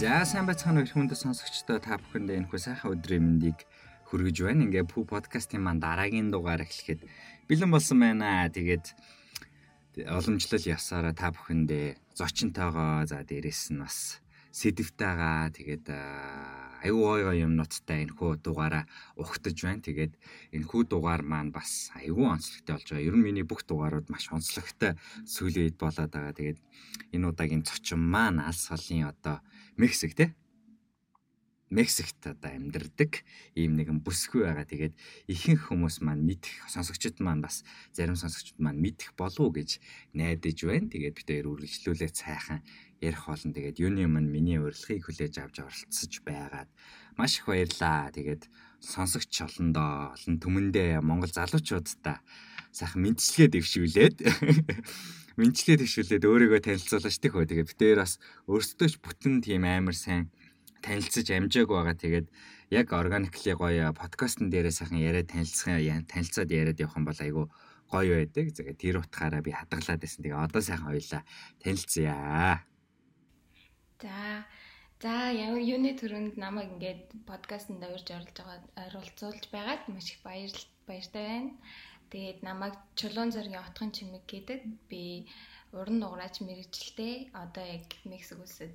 За сайн байцгаана уу хүндэ сонсогчдоо та бүхэндээ энэ хүү сайхан өдрийн мэндийг хүргэж байна. Ингээ Пүү подкастын маань дараагийн дугаар эхлэхэд бэлэн болсон байна. Тэгээд уламжлал явсараа та бүхэндээ зочинтойгоо за дээрэс нь бас сэдвтэйгаа тэгээд аюу гой юмнуудтай энэ хүү дугаараа ухтаж байна. Тэгээд энэ хүү дугаар маань бас аюу онцлогтой болж байгаа. Ер нь миний бүх дугаарууд маш онцлогтой үед болоод байгаа. Тэгээд энэ удаагийн зочин маань алс холын одоо Мексик те Мексикт одоо амьдардаг ийм нэгэн бүсгүй байгаа. Тэгээд ихэнх хүмүүс маань мэдэх сонсогчид маань бас зарим сонсогчид маань мэдэх болов уу гэж найдаж байна. Тэгээд бид хоёр үргэлжлүүлээд сайхан ярих болно. Тэгээд юуны юм миний урилгыг хүлээж авч оролцож байгаад маш их баярлаа. Тэгээд сонсогч олондоо олон түмэндээ Монгол залуучуудаа сайхан мэдчилгээ дэвшүүлээд мэдчилгээ дэвшүүлээд өөрийгөө танилцуулж тих хөө. Тэгээд хоёр бас өөрсдөө ч бүтэн тийм амар сайн танилцаж амжааг байгаа. Тэгээд яг органикли гоё подкастн дээрээ сайхан яриад танилцсан танилцаад яриад явах юм бол айгүй гоё байдаг. Тэгээд тэр утгаараа би хадгалаад байсан. Тэгээ одоо сайхан хоёлаа танилцъя. За За ямар юуны төрөнд намайг ингээд подкастт орж оролж байгаа оролцуулж байгаад маш их баяр баяртай байна. Тэгээд намайг Чулуун зоргийн отхон чимэг гэдэг. Би уран нугараач мэрэгчлээ. Одоо яг Мексик улсад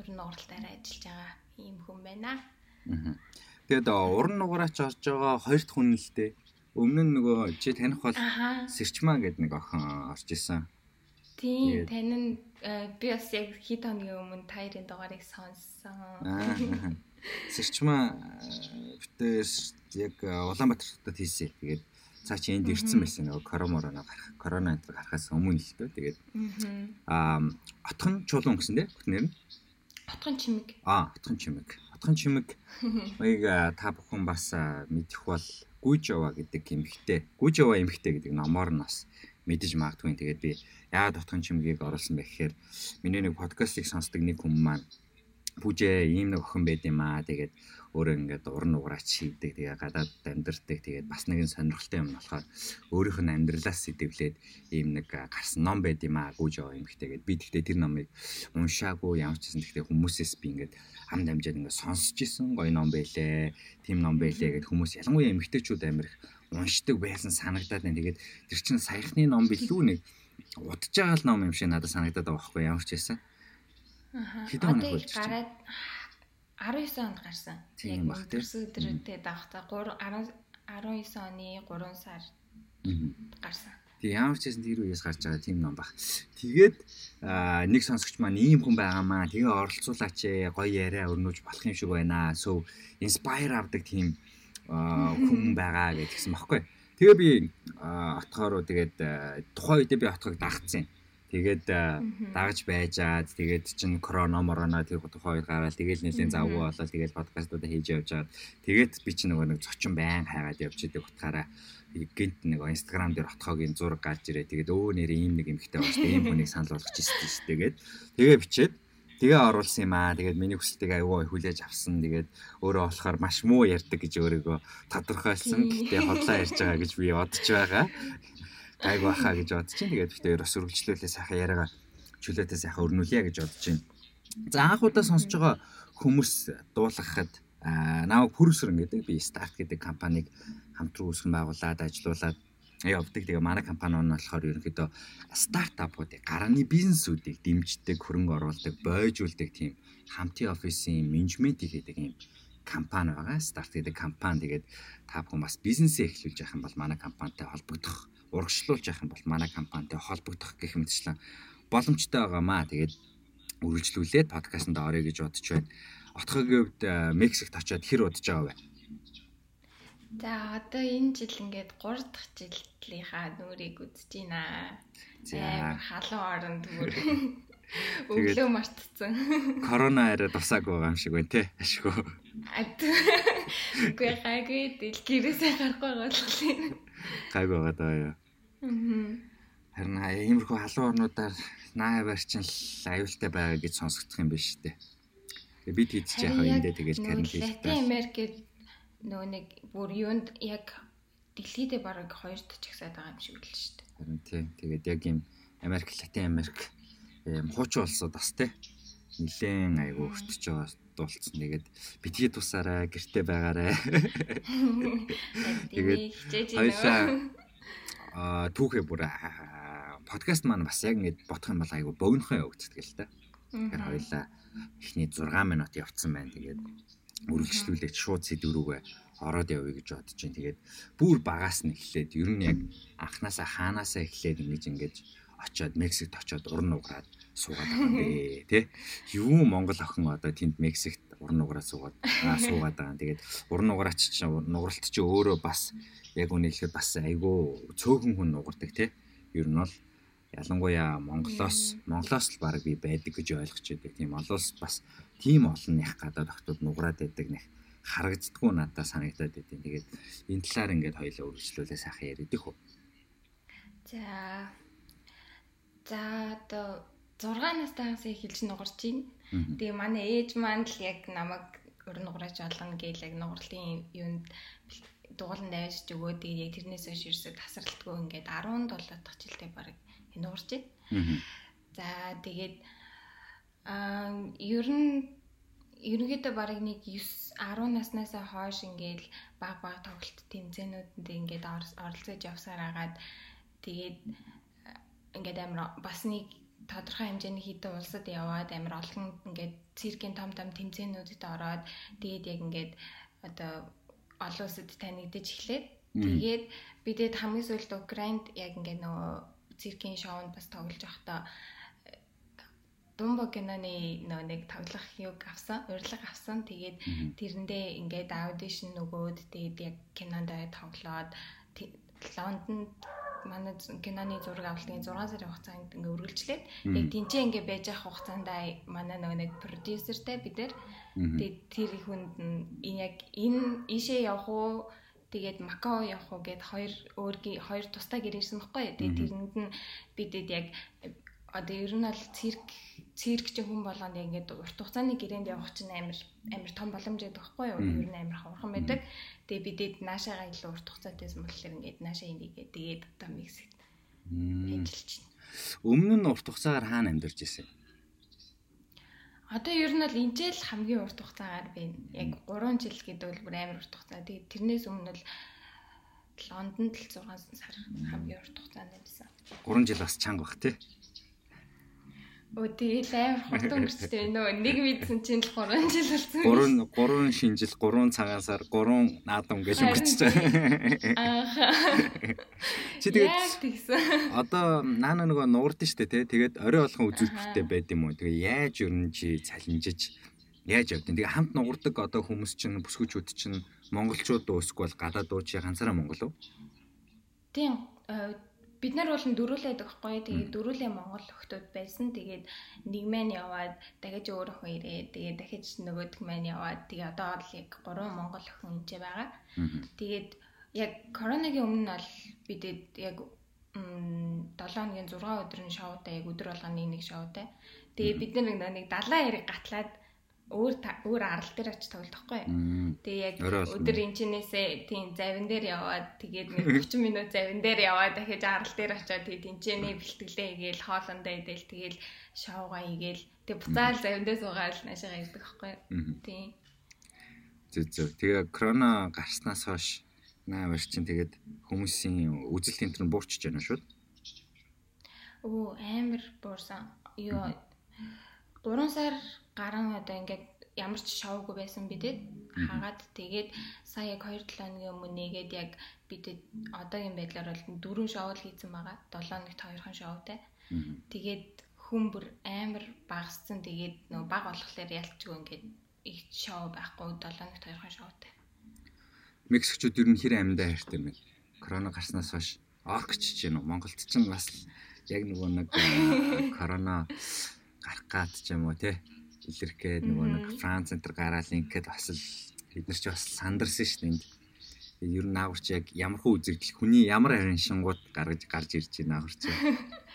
уран нугаралтаараа ажиллаж байгаа ийм хүн байна. Тэгээд уран нугараач орж байгаа хоёр дахь хүн л дээ. Өмнө нь нөгөө чи таних бол Сэрчмаа гэдэг нэг охин орж исэн. Тийм, тань нь би бас яг хэд хоногийн өмнө таарын дугаарыг сонссон. Сэрчмаа битээ яг Улаанбаатарт хийсэн. Тэгээд цаа чи энд ирсэн байсан нөгөө коромороно гарах корона энэ гарахаас өмнө л дээ. Тэгээд аа отхон чулуун гэсэн дээ. Бүтнээр нь Отхон чимэг. Аа, отхон чимэг. Отхон чимэг. Баяг та бүхэн бас мэдэх бол Гүжава гэдэг эмэгтэй. Гүжава эмэгтэй гэдэг номоор нь бас мэдэж магадгүй. Тэгээд би яагаад отхон чимгийг оруулсан бэ гэхээр миний нэг подкастыг сонсдог нэг хүн маань бүжээ ийм нэг охин байд юм аа. Тэгээд өөрөө ингээд уран уграач хийдэг. Тэгээ гадаад амьдэрдэг. Тэгээд бас нэгэн сонирхолтой юм болохоор өөрийнх нь амьдралаас сэтгэвлээд ийм нэг гарсан ном байд юм аа. Гүүж яваа юм ихтэй. Тэгээд би тэгтээ тэр номыг уншаагүй ямар ч гэсэн тэгтээ хүмүүсээс би ингээд хамт амжаад ингээд сонсч исэн гоё ном байлээ. Тим ном байлээ гэд хүмүүс ялангуяа эмгтээчүүд амир их уншдаг байсан санагдаад байна. Тэгээд тэр чинь саяхны ном билүү нэг удаж байгаа л ном юм шиг надад санагдаад байгаа байхгүй ямар ч байсан. Аа. Хэдэн хоног болж гараад 19 онд гарсан. Тийм баг тийм. Өдрөдөө давхтаа 3 19 оны 3 сар гарсан. Тэг ямар ч байсан тэр үеэс гарч байгаа тийм ном баг. Тэгээд нэг сонсогч маань ийм хүн байгаамаа. Тэгээ оролцуулаач ээ. Гоё яриа өрнөж болох юм шиг байна. So inspire авдаг тийм хүн байгаа гэдгийгсэн баггүй. Тэгээ би отгоор тэгээд тухайн үедээ би отгыг дагцсан. Тэгээд дагаж байжгаад тэгээд чин корона морона тэр тухайд гараад тэгээд нэлийн завгүй болоод тэгээд подкастуудаа хийж явж байгаа. Тэгээд би чи нөгөө нэг зочин байн хайгаад явж идэг утгаараа гинт нэг инстаграм дээр отхоогийн зураг гарч ирээ. Тэгээд өө нэр ийм нэг эмхтэй байна. Ийм хүнийг санал болгож ирсэн шүү дээ. Тэгээд бичээд тэгээ оруулсан юм аа. Тэгээд миний хүсэлтийг аюу хүлээж авсан. Тэгээд өөрөө болохоор маш муу ярьдаг гэж өөрийгөө тодорхойлсон. Гэтэ хотлоо ярьж байгаа гэж би бодож байгаа гайг баха гэж бодож чинь. Тэгээд хоёр бас өргөжлүүлээ сайхан яриагаа чөлөөтэй сайхан өрнүүлье гэж бодож байна. За анх удаа сонсож байгаа хүмүүс дуулгахад намайг Пүрсрэн гэдэг би старт гэдэг компанийг хамтран үүсгэн байгуулад ажилуулад явдаг. Тэгээ манай компани нь болохоор ерөнхийдөө стартапуудыг гарааны бизнесүүдийг дэмждэг, хөрөнгө оруулдаг, бойжуулдаг тийм хамтын офисын менежмент хийдэг юм компани байгаа. Старт гэдэг компани тэгээд та бүхэн бас бизнесээ эхлүүлж явах юм бол манай компанитай холбогдох урагшлуулж явах юм бол манай компанитай холбогдох гэх мэтчлэн боломжтой байгаамаа. Тэгээд үргэлжлүүлээд подкастт орё гэж бодож байна. Отхогийн хувьд э, Мексикт очиод хэр удаж байгаа вэ? За одоо энэ жил ингээд 3 дахь жилийнхаа нүрийг үзэж байна. За халуун оронд бүр өглөө мартцсан. Корона арай тусааг байгаа юм шиг байна те. Ашгүй. Үгүй гайгүй дэлгэрээсээ гарахгүй байгаа л. Гайгүй байгаа даа яа. Харин иймэрхүү халуун орнуудаар наа барчин л аюултай байгаа гэж сонсогдох юм биш үү? Тэгээ бид хийдэж яхаа эндээ тэгэл карантин. Латин Америкт нөгөө нэг бүр юунд яг дэлхийдээ бараг хоёр дахь чагсаад байгаа юм шиг л шүү дээ. Харин тийм. Тэгээд яг юм Америк, Латин Америк ийм хуучин улсууд бас тий нилээн айгу өртөж байгаа дуулцсан. Тэгээд битгий тусаарай, гэрте байгаарай. Тэгээд хичээж хоёлаа а түүхээ бүр подкаст маань бас яг ингэж бодох юм бол айгу богинохоо явагддаг л да. Тэгэхээр хоёлаа эхний 6 минут явцсан байна. Тэгээд үргэлжлүүлээд шууд сэдв рүүгээ ороод явъя гэж бодож байна. Тэгээд бүр багаас нь эхлээд ер нь яг анханасаа хаанаасаа эхлээд ингэж ингэж очоод Мексикт очоод уран нугараад суугаад байгаа юм бэ тий. Юу Монгол охин одоо тэнд Мексикт уран нугараад суугаад суугаад байгаа. Тэгээд уран нугараач чи нугаралт чи өөрөө бас яг үнийг хэлэхэд бас айгүй цөөхөн хүн нугардаг тий. Ер нь бол ялангуяа Монголоос Монголоос л баг би байдаг гэж ойлгож байдаг. Тийм олоос бас тийм олон их гадаад охтууд нугараад байдаг нэг харагддггүй надад санагдаад байдیں۔ Тэгээд энэ талаар ингээд хоёлаа үргэлжлүүлээ сайхан яриадих үү. За. За одоо 6 настайгаас эхэлж нугарч байна. Тэгээ манай ээж маань л яг намайг өр нугараач олон гээл яг нугарлын юунд дугуулан давж өгөө тэгээ яг тэрнээс хойш ерөөсө тасралтгүй ингээд 17 дахь жилдээ баг нугарч байна. За тэгээд аа ер нь ерөнхийдөө барыг нэг 9 10 наснаас хойш ингээл баг баг тоглолт тэмцээнүүдэнд ингээд оролцож явсаар агаад тэгээд ингээд амар бас нэг тодорхой хэмжээний хитэн улсад яваад амар олон ингээд циркийн том том тэмцээнүүдэд ороод тэгээд яг ингээд одоо олон улсад танигдаж эхлээд тэгээд бидэд хамгийн сүүлд Украинд яг ингээд нөгөө циркийн шоунд бас тоглож байхдаа Думбо киноны нөө нэг тоглох юг авсан, урилга авсан. Тэгээд тэрэндээ ингээд аудишн нөгөөд тэгээд яг кинонд тоглоод Лондонд манай киноны зураг авалтын 6 сарын хугацаанд ингээ үргэлжлээд яг тэнцээ ингээ байж явах хугацаанд манай нөгөө нэг продюсертэй бид нэр тэр хүнд энэ яг энэ ийшээ явах уу? Тэгээд Макао явах уу гэд хоёр өөргийн хоёр тустай гэрээсэн баггүй. Тэгээд тэрэнд нь бидэд яг одоо ер нь бол цирк циркч хүн болгонд ингээд урт хугацааны гэрээнд явах чинь амар амар том боломж байдаг байхгүй юу? Ер нь амар хаврхан байдаг. Тэгээ бидэд наашаага илүү урт хугацаатайсэн болохоор ингээд наашаа энийгээ тэгээд одоо миксэд ажиллаж байна. Өмнө нь урт хугацаагаар хаана амьдарч ирсэн? Одоо ер нь бол жил хамгийн урт хугацаагаар байна. Яг 3 жил гэдэг бол бүр амар урт хугацаа. Тэгээд тэрнээс өмнө бол Лондонд л 6 сар хамгийн урт хугацаанд байсан. 3 жил бас чанга бах тий. Өө тэгэл амар хурд өнгөрчтэй нөө нэг мэдсэн чинь л 3 жил болсон. 3 3 шинжил 3 цагаан сар 3 наадам гэж өнгөрч байгаа. Ааха. Чи тэгээд одоо наана нөгөө нуурд нь штэ тий. Тэгээд орой болгон үзүүлбэртэй байд юм уу? Тэгээ яаж ер нь чи цалинжиж яаж явдیں۔ Тэгээ хамт нуурдаг одоо хүмүүс чинь бүсгүүчүүд чинь монголчууд уусгүй бол гадаад уу чи ганцаараа монгол уу? Тийм бид нар бол дөрүүлээд байхгүй. Тэгээд дөрүүлээ Монгол охтууд байсан. Тэгээд нэг маань яваад дахиж өөр охин ирээ. Тэгээд дахиж нөгөөх маань яваад тэгээд одоо л яг гурван Монгол охин энэ байгаа. Тэгээд яг коронагийн өмнө бол бидэд яг 7 хоногийн 6 өдрийн шоутай яг өдөр болгоны нэг шоутай. Тэгээ бид нар нэг 70 яриг гатлаад өөр өөр арал дээр очиж тоглохгүй. Тэгээ яг өдөр энчнээсээ тийм завин дээр яваад тэгээд нэг 30 минут завин дээр яваад дахиж арал дээр очиод тэгээд энчнээ бэлтгэлээ хийгээл хоолондоо идэл тэгээд шоугаа хийгээл тэгээд буцаал завин дээр суугаад наашаа ирдэг байхгүй. Тийм. Зүг зүг. Тэгээ корона гарснаас хойш наавар чинь тэгээд хүмүүсийн үзэл тэнтэр нь буурчж байна шүү. Оо амар буурсан. Юу 3 сар гарan одоо ингээд ямар ч шоугүй байсан бидэд хагаад тэгээд сая яг 2 7 хоногийн өмнө нэгээд яг бидэд одоогийн байдлаар бол дөрөв шоу л хийсэн байгаа. 7 хоногт хоёрхан шоутай. Тэгээд хүн бүр амар багассан. Тэгээд нөгөө баг болохоор ялцгүй ингээд их шоу байхгүй 7 хоногт хоёрхан шоутай. Мексикчууд ер нь хэр амьдаа хайртай юм бэ? Корона гарснаас хойш юм уу Монголд ч бас яг нөгөө нэг корона гарах гад ч юм уу тий илэрхгээд нөгөө нэг Франц центр гараал ингээд бас л бид нар ч бас сандарсан шүү дээ. Тэгээд ер нь наагурч яг ямар хөө үзэгдэл хүний ямар харин шингууд гаргаж гарч ирж байна наагурч.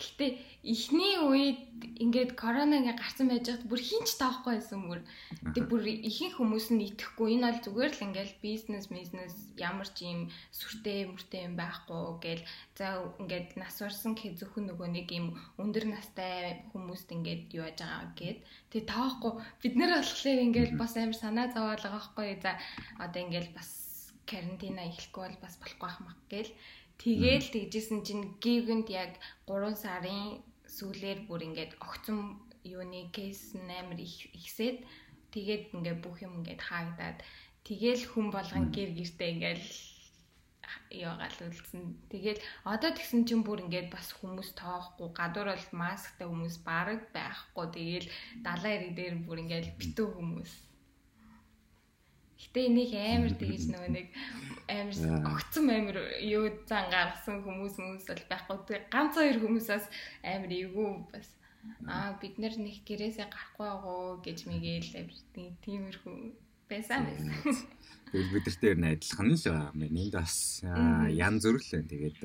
Гэтэ эхний үед ингээд корона ингээ гарсан байж хад бүр хинч таахгүй байсан бүр. Тэг бүр ихэнх хүмүүс нь итгэхгүй. Энэ бол зүгээр л ингээл бизнес бизнес ямар ч юм сүртэй мөртэй юм байхгүй гэл. За ингээд нас орсон гэхэд зөвхөн нөгөө нэг юм өндөр настай хүмүүст ингээд юу яаж байгаа гэд. Тэг таахгүй. Бид нэр болохоор ингээл бас амар санаа зовоол байгаа байхгүй. За одоо ингээл бас карантина эхлэхгүй бол бас болохгүй байх мах гэл Тэгээл тэгжсэн чинь гівгэнд яг 3 сарын сүүлээр бүр ингээд огцом юуны кейс амар их ихсээд тэгээд ингээд бүх юм ингээд хаагдаад тэгээл хүн болгон гэр гэртээ ингээд яагаал үлдсэн. Тэгэл одоо тэгсэн чинь бүр ингээд бас хүмүүс тоохгүй гадуур бол масктай хүмүүс бараг байхгүй. Тэгэл далайн ирэг дээр бүр ингээд битүү хүмүүс Гэтэ энийг амар тэгэж нөгөө нэг амар огцом амар юу зан гаргасан хүмүүс хүмүүс бол байхгүй. Ганц хоёр хүмүүсээс амар эвгүй бас аа бид нар нэг гэрээсээ гарахгүй байгуу гэж мэгэл тиймэрхүү байсан байсан. Тэгэл бид нартэй найдлах нь л байна. Энд бас ян зөрлөө. Тэгээд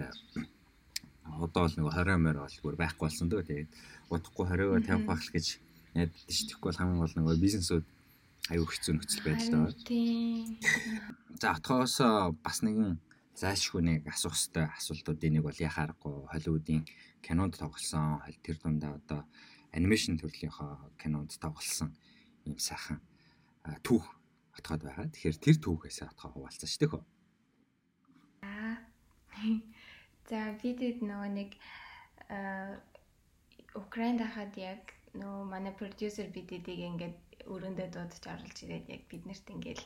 одоо л нэг 20 мөр бол бүр байхгүй болсон дөө. Тэгээд удахгүй 20-оо тавих байх гэж найддаг ш. Тэгэхгүй бол хамгийн гол нэг бизнесүүд аюу хэцүү нөхцөл байдал байна. Тийм. За отгоос бас нэгэн заашгүй нэг асуух хэвээр асуултуудын нэг бол яхаарахгүй Холливуудын кинонд тоглосон тэр дундаа одоо анимашн төрлийнхөө кинонд тоглосон юм сайхан түүх отгоод байгаа. Тэгэхээр тэр түүхээс отгоо хуваалцсан шүү дээ. Аа. За бидэд нөгөө нэг Украинд хахад яг нөгөө манай продюсер бидэдийг ингээд өрөөндөө дуудаж оруулж ирээд яг биднэрт ингээл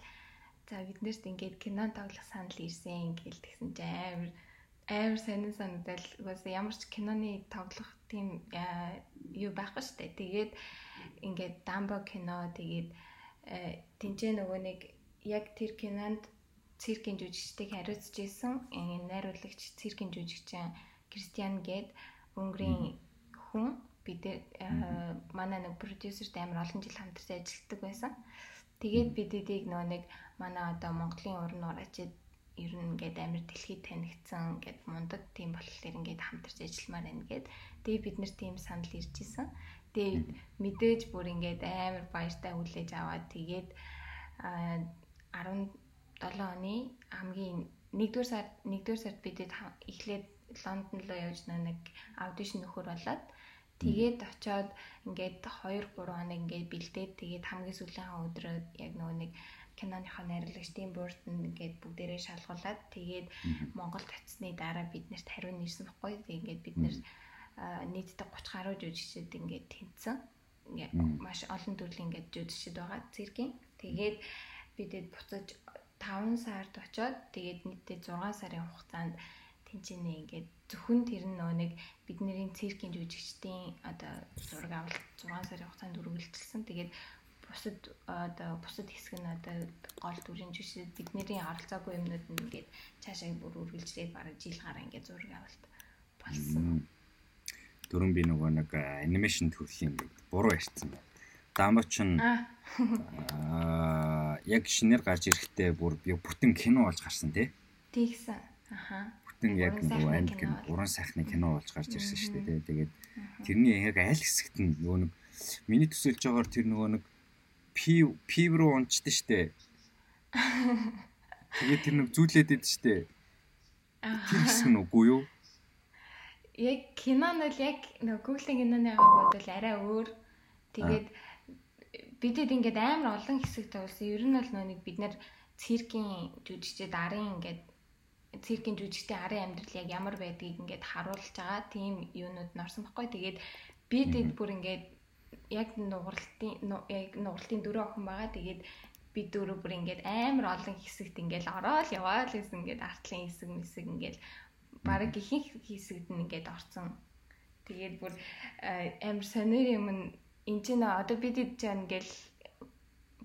за биднэрт ингээд кино тоглох санал ирсэн ингээл тэгсэн чи амар амар сонин санагдал угаасаа ямар ч киноны тоглох тийм юу байхгүй штэ. Тэгээд ингээд дамбо кино тэгээд тэнцээ нөгөө нэг яг тэр кинонд циркийн жүжигчдийг хариуцж исэн найруулагч циркийн жүжигчин Кристиан гээд Өнгөрийн хүн бид манай нэг продюсертэй амар олон жил хамтарч ажилладаг байсан. Тэгээд бидэдийг нөө нэг манай одоо Монголын уран нуурачид ер нь ингээд амар дэлхийд танигдсан ингээд мундаг тийм болохоор ингээд хамтарч ажилламаар байна гэд. Тэгээ бид нэр тийм санал ирж исэн. Тэгээ мэдээж бүр ингээд амар баяртай хүлээж аваад тэгээд 17 оны хамгийн 1-р сард 1-р сард бидэд эхлээд Лондон руу явж нэг аудишн нөхөр болоод Тэгээд очиод ингээд 2 3 хоног ингээд бэлдээд тэгээд хамгийн сүүлийн өдрөө яг нөгөө нэг киноныхоо найруулагч Тим Бёртон ингээд бүгдээрээ шалгуулад тэгээд Монголд очисны дараа биднэрт хариу нэрсэн баггүй. Тэгээд ингээд бид нэр нийтдээ 30 гаруй жүжигчид ингээд тэнцсэн. Ингээд маш олон төрлийн ингээд жүжигчид байгаа циркийн. Тэгээд бидэд буцаж 5 сард очиод тэгээд нийтдээ 6 сарын хугацаанд тэнцэнэ ингээд зөвхөн тэр нөө нэг бидний циркийн жүжигчдийн одоо зураг авалт 6 сарын хугацаанд үргэлжилсэн. Тэгээд бусад одоо бусад хэсэг нь одоо гол дүрийн жүжигчд бидний оролцоогүй юмнууд нь ингээд цаашаа бүр үргэлжлээд бараг жил гараа ингээд зураг авалт болсон. Дөрөв би нөгөө нэг анимашн төрлийн буруу ярьсан байна. Дамбоч нь аа яг шинээр гарч ирэхдээ бүр бүтэн кино болж гарсан тий. Тэгсэн. Аха бүтэн яг нөгөө амьд гэн уран сайхны кино болж гарч ирсэн шүү дээ. Тэгээд тэрний яг аль хэсэгт нь нөгөө нэг миний төсөөлж байгаагаар тэр нөгөө нэг пив пив руу унцдээ шүү дээ. Тэгээд тэр нэг зүйлээд идэв шүү дээ. Тэр хэсэг нь үгүй юу? Яг кино нь л яг нөгөө Google-ийн киноны аваад бол арай өөр. Тэгээд бидэд ингээд амар олон хэсэг тавьсан. Ер нь бол нөгөө нэг бид нар циркийн жүжигчд арын ингээд циркийн жүжигчдийн арын амьдрал яг ямар байдгийг ингээд харуулж байгаа тийм юунууд норсон баггүй. Тэгээд би тэд бүр ингээд яг нугралтын яг нугралтын дөрөв охин байгаа. Тэгээд би дөрөв бүр ингээд амар олон хэсэгт ингээд ороод яваал гэсэн ингээд артлын хэсэг мэсэг ингээд бараг ихэнх хэсэгт нь ингээд орцсон. Тэгээд бүр амар сонир юм энэ ч нэ одоо бид хэд жаа ингээл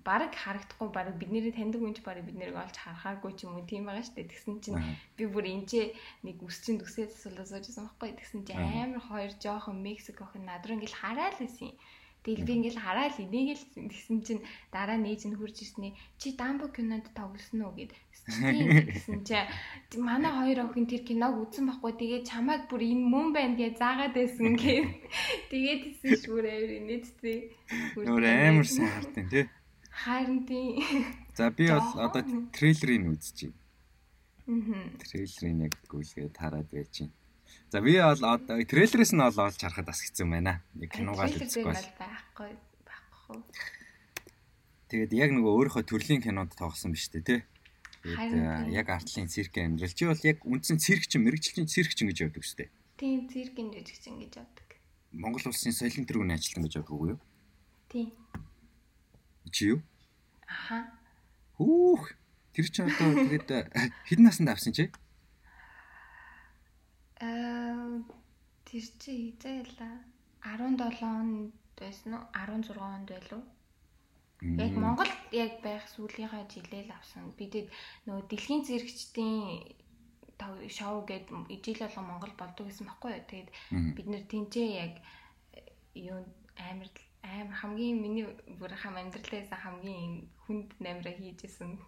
бараг харагдахгүй бараг бидний таньдаг хүнч бараг бид нэрийг олж харахаагүй ч юм уу тийм байгаа шүү дээ. Тэгсэн чинь би бүр энэчээ нэг үсчин төсөөд асуулаа суужсэн байхгүй. Тэгсэн чинь амар хоёр жоохон Мексик охин над руу ингээл хараад байсан юм. Тэгэл би ингээл энийг л тэгсэн чинь дараа нээж нь хурж ирсний чи Дамбо кинонд тоглосон уу гэд. гэсэн чи манай хоёр охин тэр киног үзсэн байхгүй тэгээ чамайг бүр энэ мөн байна гэж заагаад байсан гэв. Тэгээд хэлсэн шүүр авир инээдтэй. Өөр амар сайн хартын тий. Харин тий. За би бол одоо трейлерыг үзчихье. Аа. Трейлерыг яг гүйлгээд хараад байж байна. За би бол одоо трейлерээс нь бол олж харахад бас хэцүү байна. Нэг киногаа л үзэхгүй байхгүй байхгүй. Тэгээд яг нөгөө өөрийнхөө төрлийн кинонд тоглосон биз дээ тий. Тэгээд яг артлын цирк амьдрал чи бол яг үндсэн циркчин мэрэгчлэн циркчин гэж явдаг шүү дээ. Тийм циркийн жижигчин гэж явдаг. Монгол улсын соёлын тэргүүний ажилтан гэж явдаг уу юу? Тийм. Чи юу? Аха. Хүүх. Тэр чи одоо тэгээд хэдэн наснд авсан чи? Аа тэр чи хизээлээ 17 онд байсан уу 16 онд байлуу? Яг Монгол яг байх сүүлийнхаа жилээр авсан. Бидэд нөгөө дэлхийн зэрэгчдийн шоу гээд ижил болон Монгол болдог гэсэн баггүй юу. Тэгээд бид нэр тэнцээ яг юу амар амар хамгийн миний бүр хам амьдралаас хамгийн хүнд намраа хийжсэн.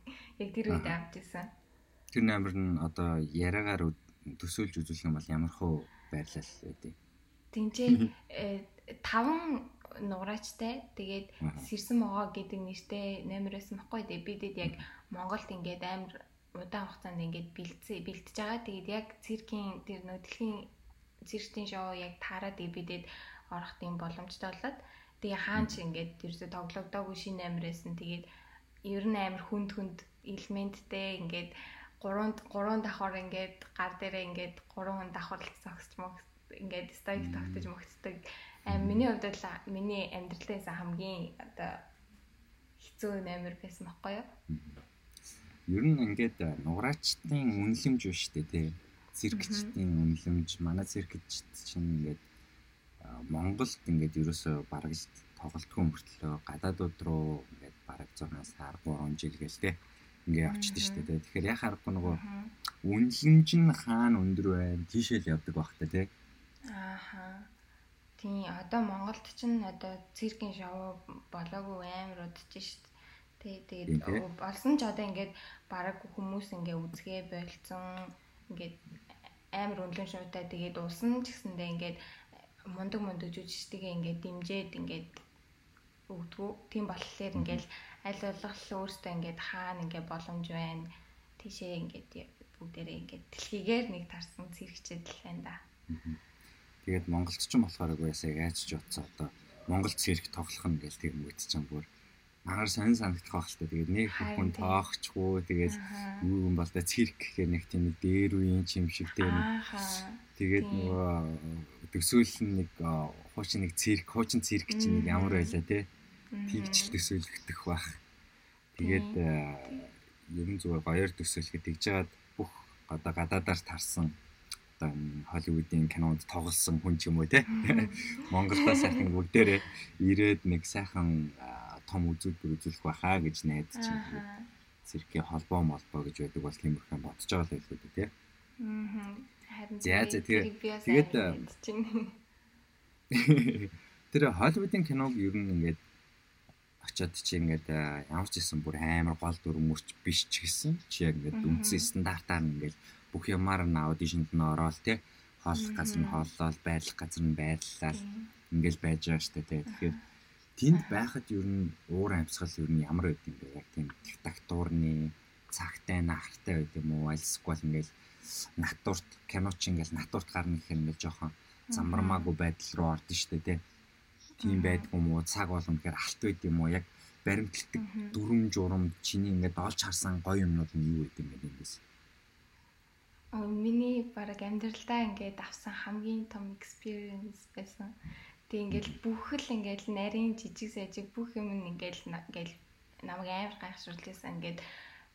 Яг тэр үед авчихсан. Тэр намар нь одоо яриагаар төсөөлж үзүүлэх юм бол ямар хөө байрлал байдیں۔ Тинчээ таван нураачтай тэгээд сэрсэн могоо гэдэг нэртэй номер байсан байхгүй дээ бидэд яг Монголд ингээд амар удаан хугацаанд ингээд бэлдсэн бэлтэж байгаа тэгээд яг циркийн тэр нөтлийн циркийн шоу яг таараад бидэд орох тийм боломжтой болоод тэгээ хаан ч ингээд ерөөсө тоглогдоогүй шинэ номерэсэн тэгээд ер нь амар хүнд хүнд элементтэй ингээд гурван гурван давхар ингээд гар дээрээ ингээд гурван хүн давхарлаж зогсч мөгс ингээд стойк тогтож мөгцдөг. Аа миний хувьд бол миний амьдралаас хамгийн одоо хэцүү наймар байсан байхгүй юу? Ер нь ингээд нуграачдын үнэлэмж биш үү те. Циркчдийн үнэлэмж манай циркчд чинь ингээд Монголд ингээд ерөөсөө бараг л тоглолтгүй мөртлөө гадаадууд руу ингээд бараг 6 сар 3 жил гээл те ингээ явчихдээ шүү дээ. Тэгэхээр яхаа харахгүй нөгөө үнэлэмж нь хаана өндөр байна тийшээ л явдаг байх та тий. Ааха. Тийм одоо Монголд ч н одоо циркийн шоу болоогүй амар удаж шүү дээ. Тэгээд болсон ч одоо ингээд бараг хүмүүс ингээ үзгээ болцсон ингээд амар өнлөн шуутай тэгээд усан ч гэсэндээ ингээд мундаг мундаг жүжигчдгээ ингээд дэмжээд ингээд өгдгүү. Тийм болохоор ингээд аль болох өөртөө ингээд хаана ингээд боломж байна. Тийшээ ингээд бүгдээрээ ингээд дэлхийгээр нэг тарсан зэрэгчэд л байна да. Тэгээд Монголд ч юм болохоор угаасаа яаж ч утсаа одоо Монгол цэрэг тоглох нь гэж тэр мөц чам бүр магаар сонин санагдах байх л та. Тэгээд нэг хүн тоохчгүй тэгээд юу юм бол та цэрэг гэхээр нэг тийм дээр үеийн чим шиг тийм. Тэгээд нөгөө төсөөл нэг хуучин нэг цэрэг, хуучин цэрэг чинь нэг ямар байлаа те тэгж л төсөөлөгдөх бах. Тэгээд ер нь зүгээр гоёор төсөөлөхөд тэгж жагаад бүх одоо гадаадаар тарсан одоо Холливуудын кинонд тоглосон хүн ч юм уу те. Монголдоо сайхан бүгдээрээ ирээд нэг сайхан том үзүүлбэр үзүүлэх байхаа гэж найдаж байна. Циркийн холбоо молбоо гэж байдаг бол тиймэрхэн бодож байгаа л байлгүй те. Аа. Харин тэгээд тэгээд тэр Холливуудын киног ер нь ингээд очиод чи ингээд ямар ч юм бүр амар гол дүр мөрч биш ч гэсэн чи яг ингээд үндсэн стандартаар ингээд бүх юмар нь аудишнд нь ороод те хооллох газар нь хооллол байрлах газар нь байрлалал ингээл байж байгаа штэ те тэгэхээр тэнд байхад ер нь уур амьсгал ер нь ямар байд юм бэ? Яг тийм диктатурны цагтай нахартай байд юм уу? Альсгүй ингээл натурт киноч ингээл натурт гарна гэхээр ингээл жоохон замбармаагүй байдал руу ордон штэ те тийм байдг юм уу цаг болгоно гэхээр алт байд юм уу? Яг баримтлагдаг дүрм журам чиний ингээд олж харсан гоё юмнууд нь юу байд юм бэ эндээс? А миний баг амьдралдаа ингээд авсан хамгийн том experience байсан. Тэг ингээд бүх л ингээд нарийн жижиг сажиг бүх юм ингээд ингээд намайг амар гайхшруулсан. Ингээд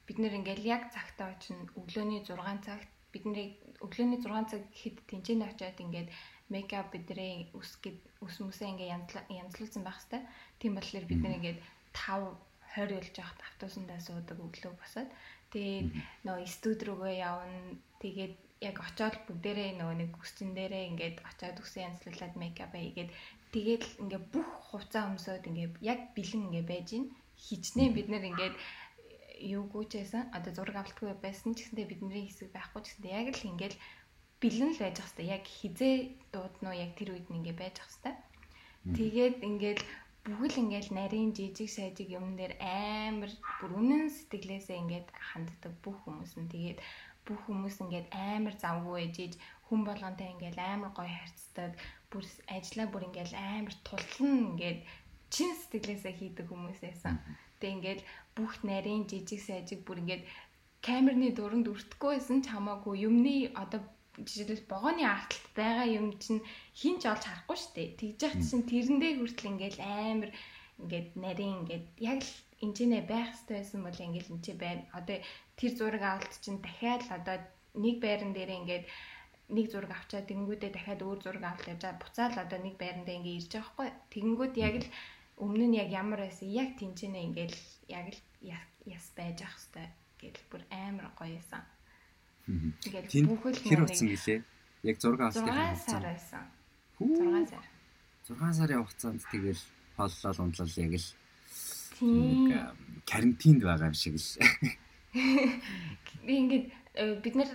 бид нэр ингээд яг цагтаа очино өглөөний 6 цагт бидний өглөөний 6 цаг гэхэд тэнцэн очиад ингээд мейкап бидний ус гэд ус мүсээ ингээ янзлуулсан байх хэвээр. Тийм болохоор бид нэр ингээд 5 20 болж явахад автобусандаа суудаг өглөө босоод. Тэгээд нөө студ руугаа явна. Тэгээд яг очоод бүгдээрээ нөгөө нэг үсчин дээрээ ингээд очоод үсэн янзлуулад мейкап хийгээд тэгээд ингээ бүх хувцас өмсөд ингээ яг бэлэн ингээ байж ин хичнээн бид нэр ингээд юу гүйчээсэн одоо зураг авалтгүй байсан ч гэсэндээ бидний хэсэг байхгүй ч гэсэндээ яг л ингээл бэлэн л байж хэвээр. Яг хизээ дууднуу яг тэр үед нь ингээ байж хэвээр. Тэгээд ингээл бүгэл ингээл нарийн жижиг сайжиг юм дээр амар бүр үнэн сэтгэлээсээ ингээд ханддаг бүх хүмүүс нь. Тэгээд бүх хүмүүс ингээд амар завгүй ээжиж хүн болгонтэй ингээд амар гоё харьцдаг. Бүр ажиллаа бүр ингээд амар тултална ингээд чин сэтгэлээсээ хийдэг хүмүүс байсан. Тэгээ ингээд бүх нарийн жижиг сайжиг бүр ингээд камерны дуранд өртөхгүй байсан ч хамаагүй юмны одоо жишээлбэл богооны арталт байгаа юм чинь хин ч олж харахгүй шүү дээ. Тэгж яхад чинь тэрэндээ хүртэл ингээл амар ингээд нарийн ингээд яг л энэчнээ байх хэрэгтэй байсан бол ингээл энэ ч байна. Одоо тэр зураг авалт чинь дахиад л одоо нэг байран дээр ингээд нэг зураг авчаад тэгэнгүүтээ дахиад өөр зураг авалт яаж буцаал одоо нэг байрандаа ингээд ирж байгаа хгүй. Тэгэнгүүт яг л өмнө нь яг ямар байсан яг тэнцэнэ ингээл яг л яс байж ах хэвээр гэл бүр амар гоё байсан. Тэгээд бүхэл хэр утсан гэлээ? Яг 6 авсны сар байсан. 6 сар. 6 сарын хугацаанд тэгэл хооллол ундлал яг л карантинд байгаа юм шиг л. Би ингээд э, бид нэр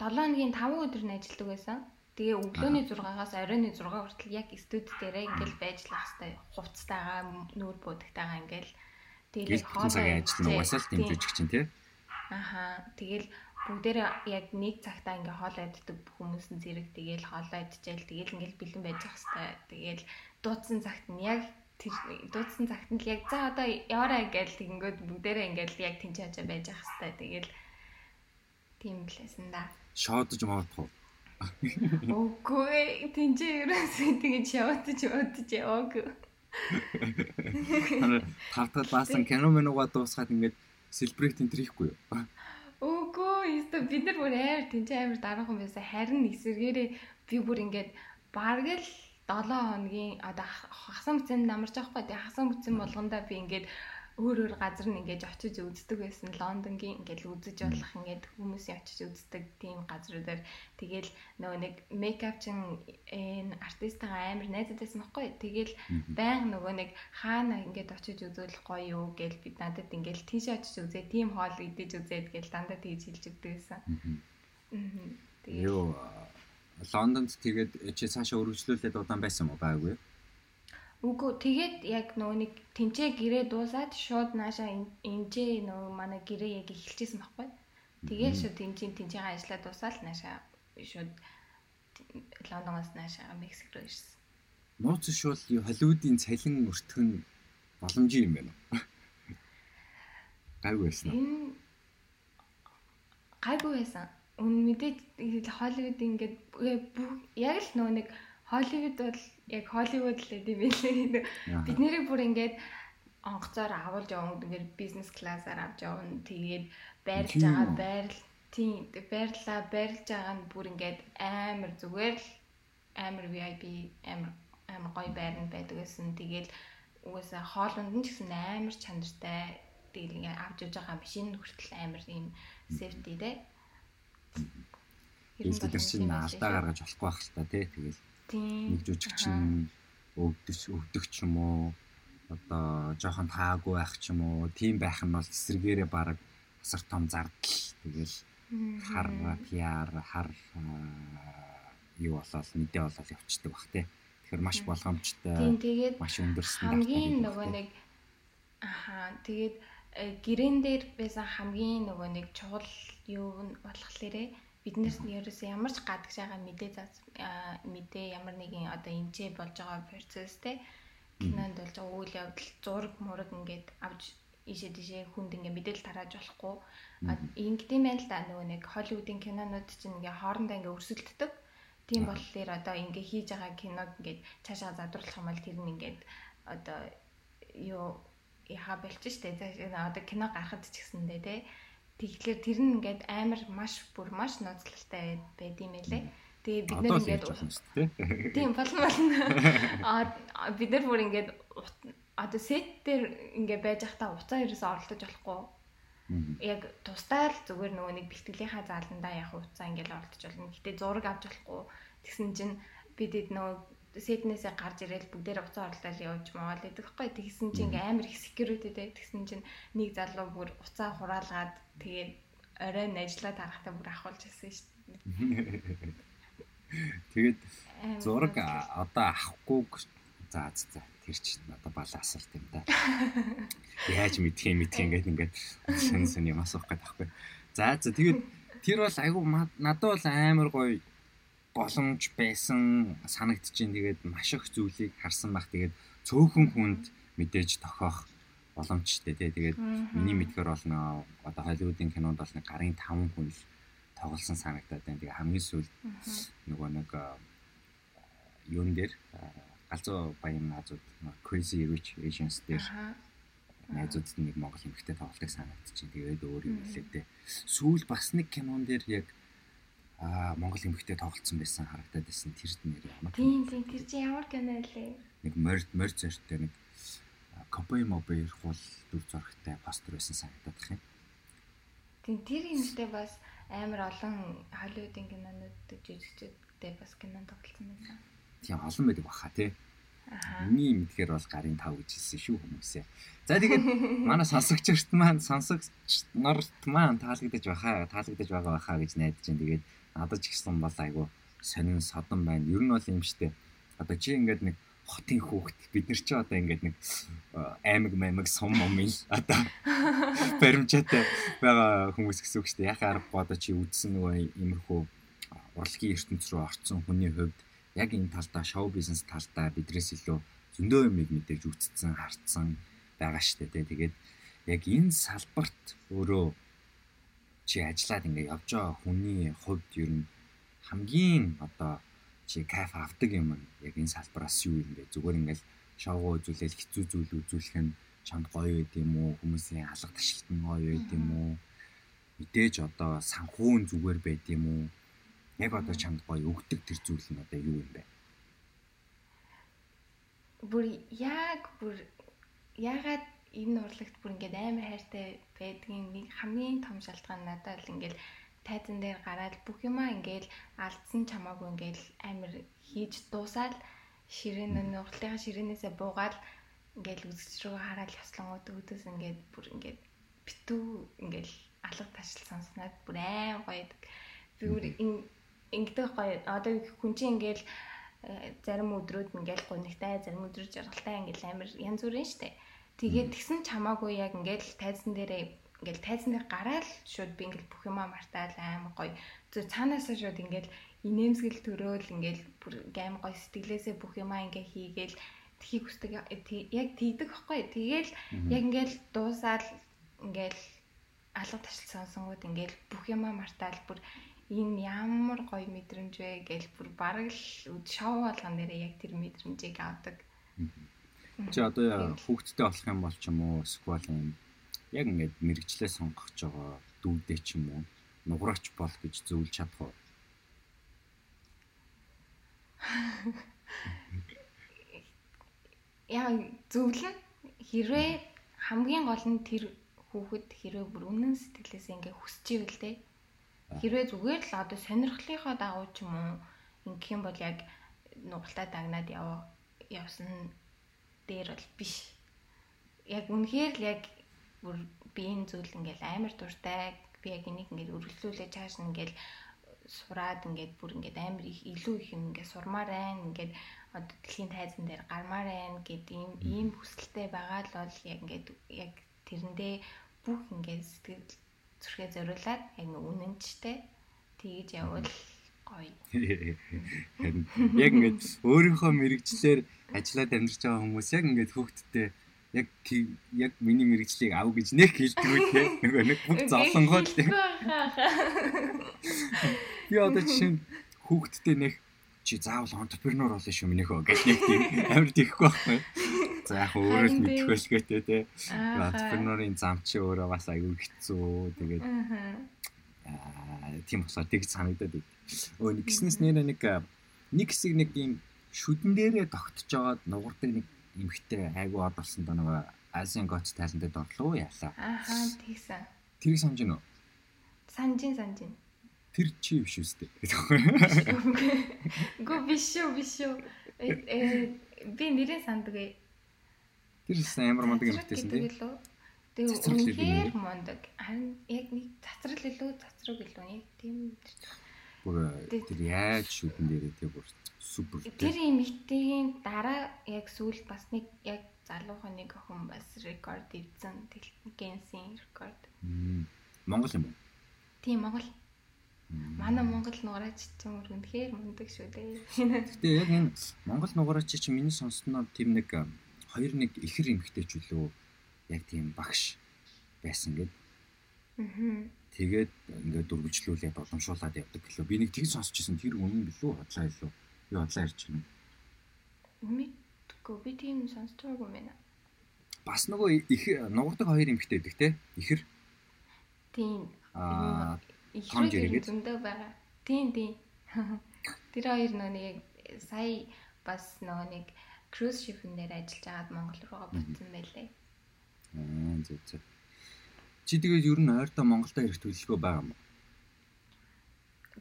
7 хоногийн 5 өдөр нь ажилладаг байсан. Тэгээ өглөөний 6-аас оройн 6 хүртэл яг студи дээрээ ингээл байж л хэвээр. Хувцастайгаа нүүр буудагтайгаа ингээл тэгэл хоолой ажил нь угаасаа л дэмжиж чинь тий. Аха. Тэгэл бүгдээрээ яг нэг цагтаа ингээ хоол иддэг хүмүүс нь зэрэг тэгээл хоолоо идчихэл тэгээл ингээл бэлэн байж ах хэвээр. Тэгээл дуудсан цагт нь яг тэр дуудсан цагт нь л яг за одоо яваарай гээл тэгэнгүүт бүгдээрээ ингээл яг тэнцэж хажаа байж ах хэвээр. Тэгээл тийм л байсан да. Шоодж маадах уу? Үгүй тэнцээ ерөөсөө тэгэж яваадж яваадж яваагүй. Тавтал баасан кино мэнуга дуусгаад ингээд селебрейт энэ хийхгүй юу? Үгүй ёстой бид нар бүр амар тэнцээ амар дараахан байсан. Харин эсвэргээрээ би бүр ингээд бараг л 7 хоногийн одоо хасан бүцэнд намарч байгаа хгүй. Тэгээ хасан бүцэн болгондоо би ингээд өөр өөр газар нь ингэж очиж үздэг байсан. Лондонгийн ингээл үзэж болох ингээд хүмүүсийн очиж үздэг тийм газруудаар тэгэл нөгөө нэг мейкап чин энэ артистаа амар найзад байсан байхгүй. Тэгэл баян нөгөө нэг хаана ингээд очиж үзвэл гоё юу гэл бид надад ингээл тийш очиж үзээ, тийм хоол идэж үзээд гэл дандаа тэгж хэлж өгдөг байсан. Тэгээ юу Лондонд тэгээд чи цаашаа өргөжлүүлээд удаан байсан уу байгаагүй юу? Үгүй тэгээд яг нөгөө нэг тэнцээ гэрээ дуусаад шууд наашаа энэжээ нөгөө манай гэрээ яг эхэлчихсэн байхгүй. Тэгээд шууд тэнцээ тэнцээгээ ажиллаа дуусаад наашаа шууд Лондоноос наашаа Мексик руу ирсэн. Нууц шууд Холливуудын цалин өртгөх нь боломжтой юм байна уу? Гайгүй байсан уу? Гайгүй байсан. Үн мэдээж Холливуд ингээд яг л нөгөө нэг Холливуд бол яг Холливуд л гэдэг юм билээ. Бид нэрийг бүр ингээд онгоцоор авалж явна ингээд бизнес классаар авч явна. Тэгээд байрлаж байгаа байрал тийм байрлаа байрлаж байгаа нь бүр ингээд амар зүгээр л амар VIP амар амар гоё байранд байдаг гэсэн. Тэгээд угаасаа хоолунд нь ч гэсэн амар чанартай. Тэгээд ингээд авч явж байгаа машин хүртэл амар ийм safety дээ. Бид нар чинь алдаа гаргаж болохгүй байх л та тий. Тэгээд нэг жүжигчин өвдөж өвдөх ч юм уу? Одоо жоохон таагүй байх ч юм уу? Тийм байх нь бол эсэргээрээ баг асар том зардал. Тэгэл хар пиар хар юу болоод мэдээ болоод явцдаг бах те. Тэгэхээр маш болгоомжтой. Маш өндөр стандарт хамгийн нөгөө нэг аха тэгээд э, гэрэн дээр байсан хамгийн нөгөө нэг чухал юу нь болохлээрээ биднээс ерөөсөө ямар ч гадагш байгаа мэдээ заз мэдээ ямар нэгэн одоо эмчээ болж байгаа процесс те кинонд болж байгаа үйл явдал зураг мураг ингээд авч ийшээ тийшээ хүнд ингээд мэдээлэл тарааж болохгүй. Ингэдэм байл та нөгөө нэг Холливуудын кинонууд чинь ингээд хоорондоо ингээд өрсөлддөг. Тийм болохоор одоо ингээд хийж байгаа киног ингээд цаашаа задруулах юм бол тэр нь ингээд одоо юу яха болчих штэ. Одоо кино гарахад ч гэсэндээ те Тэгэхээр тэр нь ингээд амар маш бүр маш ноцлолтой байд юм байлээ. Тэгээ бид нэр ингээд тийм болно болно. Аа бид нар бүр ингээд одоо сет дээр ингээд байж байхдаа уцаа ерөөсөө оролдож болохгүй. Яг тусдаа л зүгээр нөгөө нэг бэлтгэлийнхаа зааландаа яг уцаа ингээл оролдож болно. Гэтэ зураг авч болохгүй. Тэгсэн чинь бидэд нөгөө Сиднейсээ гарч ирээл бүгдээр уцаа оролдоод явж магаал гэдэг хгүй. Тэгсэн чинь ингээм амар их securityтэй. Тэгсэн чинь нэг залуу бүр уцаа хураалгаад тэгээд оройн ажиллаад харахтаа бүр ахуулж ирсэн шүү дээ. Тэгээд зураг одоо авахгүй за за тэр чинь одоо бала асуулт юм да. Яаж мэдх юм мэдх ингээд ингээд сэн сэн юм асуух гээд байхгүй. За за тэгээд тэр бол айгу надад бол амар гоё боломж байсан санагдчихээн. Тэгээд маш их зүйлийг харсан баг. Тэгээд цөөхөн хүнд мэдээж тохиох боломжтой тий. Тэгээд миний мэдгээр бол одоо Холливуудын кинонд бол нэг гарын 5 хүн л тоглосон санагдаад байна. Тэгээ хамгийн сүүлд нөгөө нэг юун дээр галзуу баян наазууд Crazy Rich Asians дээр найзуудад нэг Монгол эмэгтэй тоглолтыг санагдчихээн. Тэгээд өөр юм хэлээ дээ. Сүүл бас нэг кинон дээр яг аа Монгол эмэгтэй тоглолцсон байсан харагдаад байсан тэр нэр ямар тийм тийм тэр чинь ямар кино лээ нэг морд морд зортой нэг копой мобер хул дүр зурагтай постэр байсан санагдаад их юм тийм тэр юмштэй бас амар олон Холливуудын кинонууд жүжигчдтэй бас кинонд тоглолцсон байсан. Тийм олон байдаг баха тий. Миний мэдгээр бол гарын 5 гэж хэлсэн шүү хүмүүсээ. За тэгээд манай сонсогчдод маань сонсогч нарт маань таалагдаж байхаа таалагдаж байгаа байхаа гэж найдаж байна. Тэгээд надад ч гэсэн бол айгу сонин содон байна. Ер нь бол юм штэ. Одоо чи ингээд нэг хотын хүүхэд бид нар ч одоо ингээд нэг аймаг маймаг сум момын одоо баримжаатай байгаа хүмүүс гэсэн үг дээ. Яхаа аргагүй одоо чи үдсэн нөгөө иймэрхүү урлагийн ертөнц рүү орцсон хүний хувьд яг энэ талдаа шоу бизнес талдаа бидрээс илүү зөндөө юмыг мэдээж үтцсэн, харцсан байгаа штэ. Тэгээд яг энэ салбарт өөрөө чи ажиллаад ингээ явж байгаа хүний хувьд ер нь хамгийн одоо чи кайф авдаг юм яг энэ салбараас юу юм бэ? Зүгээр ингээл шоу үзүүлэл хэцүү зүйл үзүүлэх нь чамд гоё байд юм уу? Хүмүүсийн алга ташилт нь гоё байд юм уу? Мэдээж одоо санхүүн зүгээр байд юм уу? яг одоо чамд гоё өгдөг тэр зүйл нь одоо юу юм бэ? Бүр яг бүр ягаад энэ урлагт бүр ингээд амар хайртай байдгийн нэг хамгийн том шалтгаан надад л ингээд тайзан дээр гараад бүх юмаа ингээд алдсан чамаагүй ингээд амар хийж дуусаад ширээн нь урлагийнхаа ширээнээсээ буугаад ингээд үзэж рүү хараад яслангууд өөдөөс ингээд бүр ингээд битүү ингээд алга ташил сонсноод бүр айн гоё. Би бүр ингэдэг гоё одоо хүн чинь ингээл э, зарим өдрүүд ингээл гонигтай зарим өдрүүд жаргалтай ингээл амар янз бүрийн штэ. Тэгээд тэгсэн чамаагүй яг ингээл тайзан дээрээ ингээл тайзан дээр гараад шууд би ингээл бүх юмаа мартаал амар гоё. Зөв цаанаасаа шууд ингээл инээмсгэл төрөөл ингээл бүр гайм гоё сэтгэлээсээ бүх юмаа ингээ хийгээл тхийг хүсдэг яг тийдэг байхгүй. Тэгээл яг ингээл дуусаал ингээл алга ташил сонсонгууд ингээл бүх юмаа мартаал бүр энэ ямар гоё мэдрэмж вэ гэж бүр бараг л шоу болгон дээрээ яг тэр мэдрэмжийг авдаг. Чи одоо хүүхдтэй болох юм бол ч юм уу эсвэл яг ингээд мэрэгчлээ сонгох ч байгаа дүүдээ ч юм уу нугараач бол гэж зөвлөж чадах уу? Яа зөвлөн хэрвээ хамгийн гол нь тэр хүүхэд хэрвээ бүр үнэн сэтгэлээс ингээ хүсч ивэл те Хэрвээ зүгээр л одоо сонирхлынхоо дагуу ч юм уу ингэх юм бол яг нугалтаа дагнаад яв явсан дээр бол биш. Яг үнэхээр л яг бүр биеийн зүйл ингээл амар дуртай би яг энийг ингээд өргөлүүлээ чааш ингээл сураад ингээд бүр ингээд амар их илүү их юм ингээд сурмаар байна ингээд одоо дэлхийн тайзан дээр гармаар байна гэд ийм ийм хүсэлтэй байгаа л бол яг ингээд яг тэрэндээ бүх ингээд сэтгэл зүрхээ зориулаад яг үнэнчтэй тэгж явбал гоё. Яг ингээд өөрийнхөө мэрэгчлэр ажиллаад амьдарч байгаа хүмүүс яг ингээд хүүхдтэй яг яг миний мэрэгчлийг ав гэж нэг хэлдэг үү нөгөө нэг бүх зовлонгоо л би одоо жишээ нь хүүхдтэй нэг чи заавал entrepreneur болно шүү минийхөө гэж нэг тийм амар тийхгүй байхгүй. За яг өөрөө л мэдэх байлгээтэй те. Entrepreneur-ийн зам чи өөрөө бас аюу хэцүү. Тэгээд тийм болохоор тэг санагдаад байд. Өө нэг гиснээс нэр нэг нэг хэсэг нэг юм шүдэн дээрээ тогтож жагаад нугардаг нэг эмхтэй айгу од болсон доо нэг Asian Got Talent-д орлоо яалаа. Ахаа тэгсэн. Тэрийг санаж байна уу? Санжин санжин. Тэр чи биш үстэй. Гү биш шүү биш шүү. Э би нэрээ санддаг. Тэр амар мундаг юм хэлсэн тийм. Тэгээ үнэхээр мундаг. Яг нэг цацрал илүү цацраг илүү нэг тийм бүр тэр яаж шүдэн дээрээ тэр бүр супер. Тэр юм ихтийн дараа яг сүүл бас нэг яг залуухан нэг охин бас рекорд ивзэн генсийн рекорд. Монгол юм уу? Тийм Монгол. Манай Монгол нугараач чинь үнэхээр мундаг шүү дээ. Гэтэ яг энэ Монгол нугараач чинь миний сонссноор тийм нэг хоёр нэг ихэр эмхтэйч үлээ яг тийм багш байсан гэд. Аа. Тэгээд ингээд дургжлүүлээ боломжуулаад явдаг гэлөө. Би нэг тийг сонсчихсан тэр үнэн билүү хотлаа илүү. Би хотлаа ярьж байна. Мэдгүй би тийм сонсдоогүй юм байна. Бас нөгөө их нугардаг хоёр эмхтэй байдаг те. Ихэр. Тийм. Аа жирэгэд зөндөө байгаа. Тийм тийм. Тэр хоёр нөө нэг сая бас нөгөө нэг cruise ship-н дээр ажиллаж агаад Монгол руугаа буцсан байлээ. Аа зөв зөв. Чи тэгээд ер нь ойртоо Монголдо ирэх төлөвлөгөө байгаа юм уу?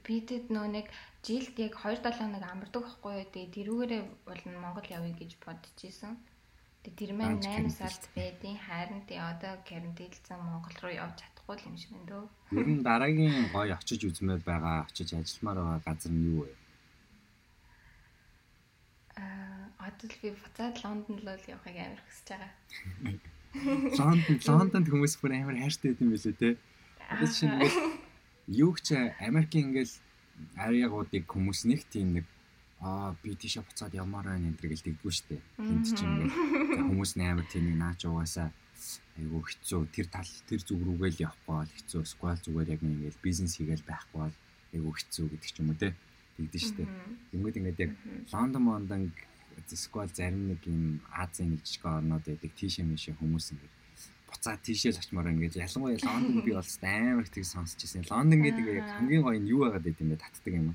Бидэд нөө нэг жилд яг 2-7 хоног амардаг байхгүй юу? Тэгээд тэрүүгээрээ бол Монгол явъя гэж бодож исэн. Тэгээд тэр маань 8 сард байдیں۔ Харин тий одоо карантинлцсан Монгол руу явж чадахгүй юм шиг байна дөө. Ер нь дараагийн гоё очиж үзмээр байгаа, очиж ажилламаар байгаа газар нь юу вэ? Аа, одоо л би буцаад Лондонд л явахыг амар хүсэж байгаа. Лондон, Лондонд хүмүүс бүр амар хайртай байт юм билээ те. Одоо чинь ингээл юу ч Америкийн ингээл ариагуудыг хүмүүс нэг тийм нэг аа би тийшээ буцаад явмаар байна энэ төр гэлдэгдгүй штэ. Тэнд чинь ингээл хүмүүс амар тийм нэг наач угаасаа айгу хэцүү тэр тал тэр зүг рүүгээ л явахгүй бол хэцүү сквал зүгээр яг ингээд бизнес хийгээл байхгүй бол айгу хэцүү гэдэг ч юм уу те тэгдэж штэ. Тэнгүүд ингээд яг Лондон Мондон сквал зарим нэг юм Азийн нэг жижиг орнууд байдаг тийшээ мэшээ хүмүүс ингээд буцаа тийшээ л очимоор ингээд ялангуяа Лондон би бол амар их тийг сонсч ирсэн. Лондон гэдэг яг хамгийн гоё нь юу байгаад байд юм бэ татдаг юм.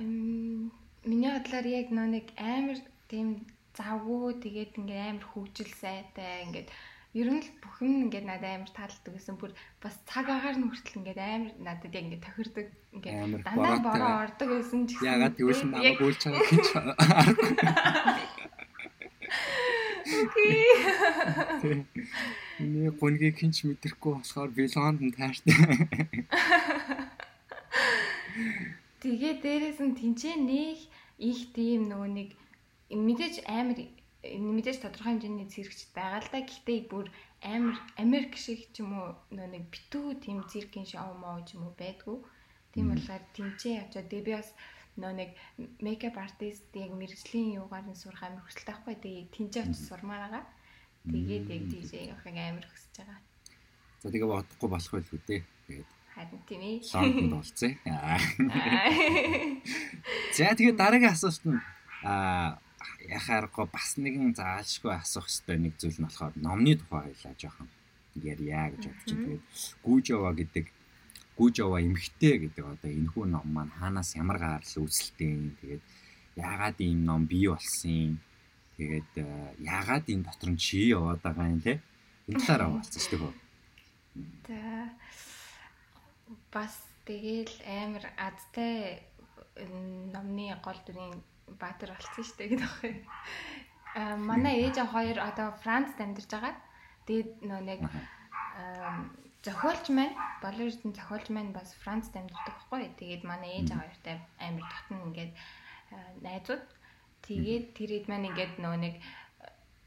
Эм миний бодлоор яг нөө нэг амар тийм завгүй тэгээд ингээд амар хөвжил сайтай ингээд ер нь л бүх юм ингээд надад амар таалагддаг гэсэн бүр бас цаг агаар нь хүртэл ингээд амар надад яг ингээд тохирдог ингээд дандаа бороо ордог байсан ч гэсэн ягаад тэгвэл намайг үйлч чагаа хинч Окей. Миний гонгийг хинч мэдрэхгүй болохоор би Лондон таартай. Тэгээ дээрээс нь тэнцээ нэг их тийм нөгөө нэг мэдээж амар мэдээж тодорхой хэмжээний цэрэгч байгаа л да. Гэхдээ бүр амар Америк шиг ч юм уу нэг битүү тийм циркийн шоу моо ч юм уу байдгүй. Тийм болохоор тэнцээ явчаа. Тэгээ би бас нөө нэг мейкап артист яг мэрэгжлийн юугаар нь сурах амар хүсэлтэй байхгүй. Тэгээ тэнцээ очиж сурмаар байгаа. Тэгээд яг тийшээ явахыг амар хүсэж байгаа. За тэгээ бодохгүй болох байлгүй дээ. Тэгээд харин тийм ээ. Лондонд болцъя. За тэгээ дараагийн асуулт нь аа яхаарахгүй бас нэгэн заалшгүй асуух хэрэгтэй нэг зүйл нь болохоор номны тухай хоёлаа жоохон. Ярья гэж байна. Тэгээд Гүүжова гэдэг Гүүжова эмхтэй гэдэг одоо энэхүү ном маань хаанаас ямар гарал үүсэлтэй тэгээд яагаад ийм ном бий болсон? Тэгээд э, яагаад энэ дотор нь чи яваад байгаа юм те? Энэ талаараа болцсон шүү дээ. За бас тэгэл амар адтай номны гол дүрийн баатар болсон шүү дээ гэдэг байхгүй. Аа манай ээж аа хоёр одоо Францд амьдарч байгаа. Тэгээд нөө нэг зохиолч маань, Болордын зохиолч маань бас Францд амьдардаг байхгүй. Тэгээд манай ээж аа хоёртай амар татна ингээд найзууд. Тэгээд тэр хэд маань ингээд нөө нэг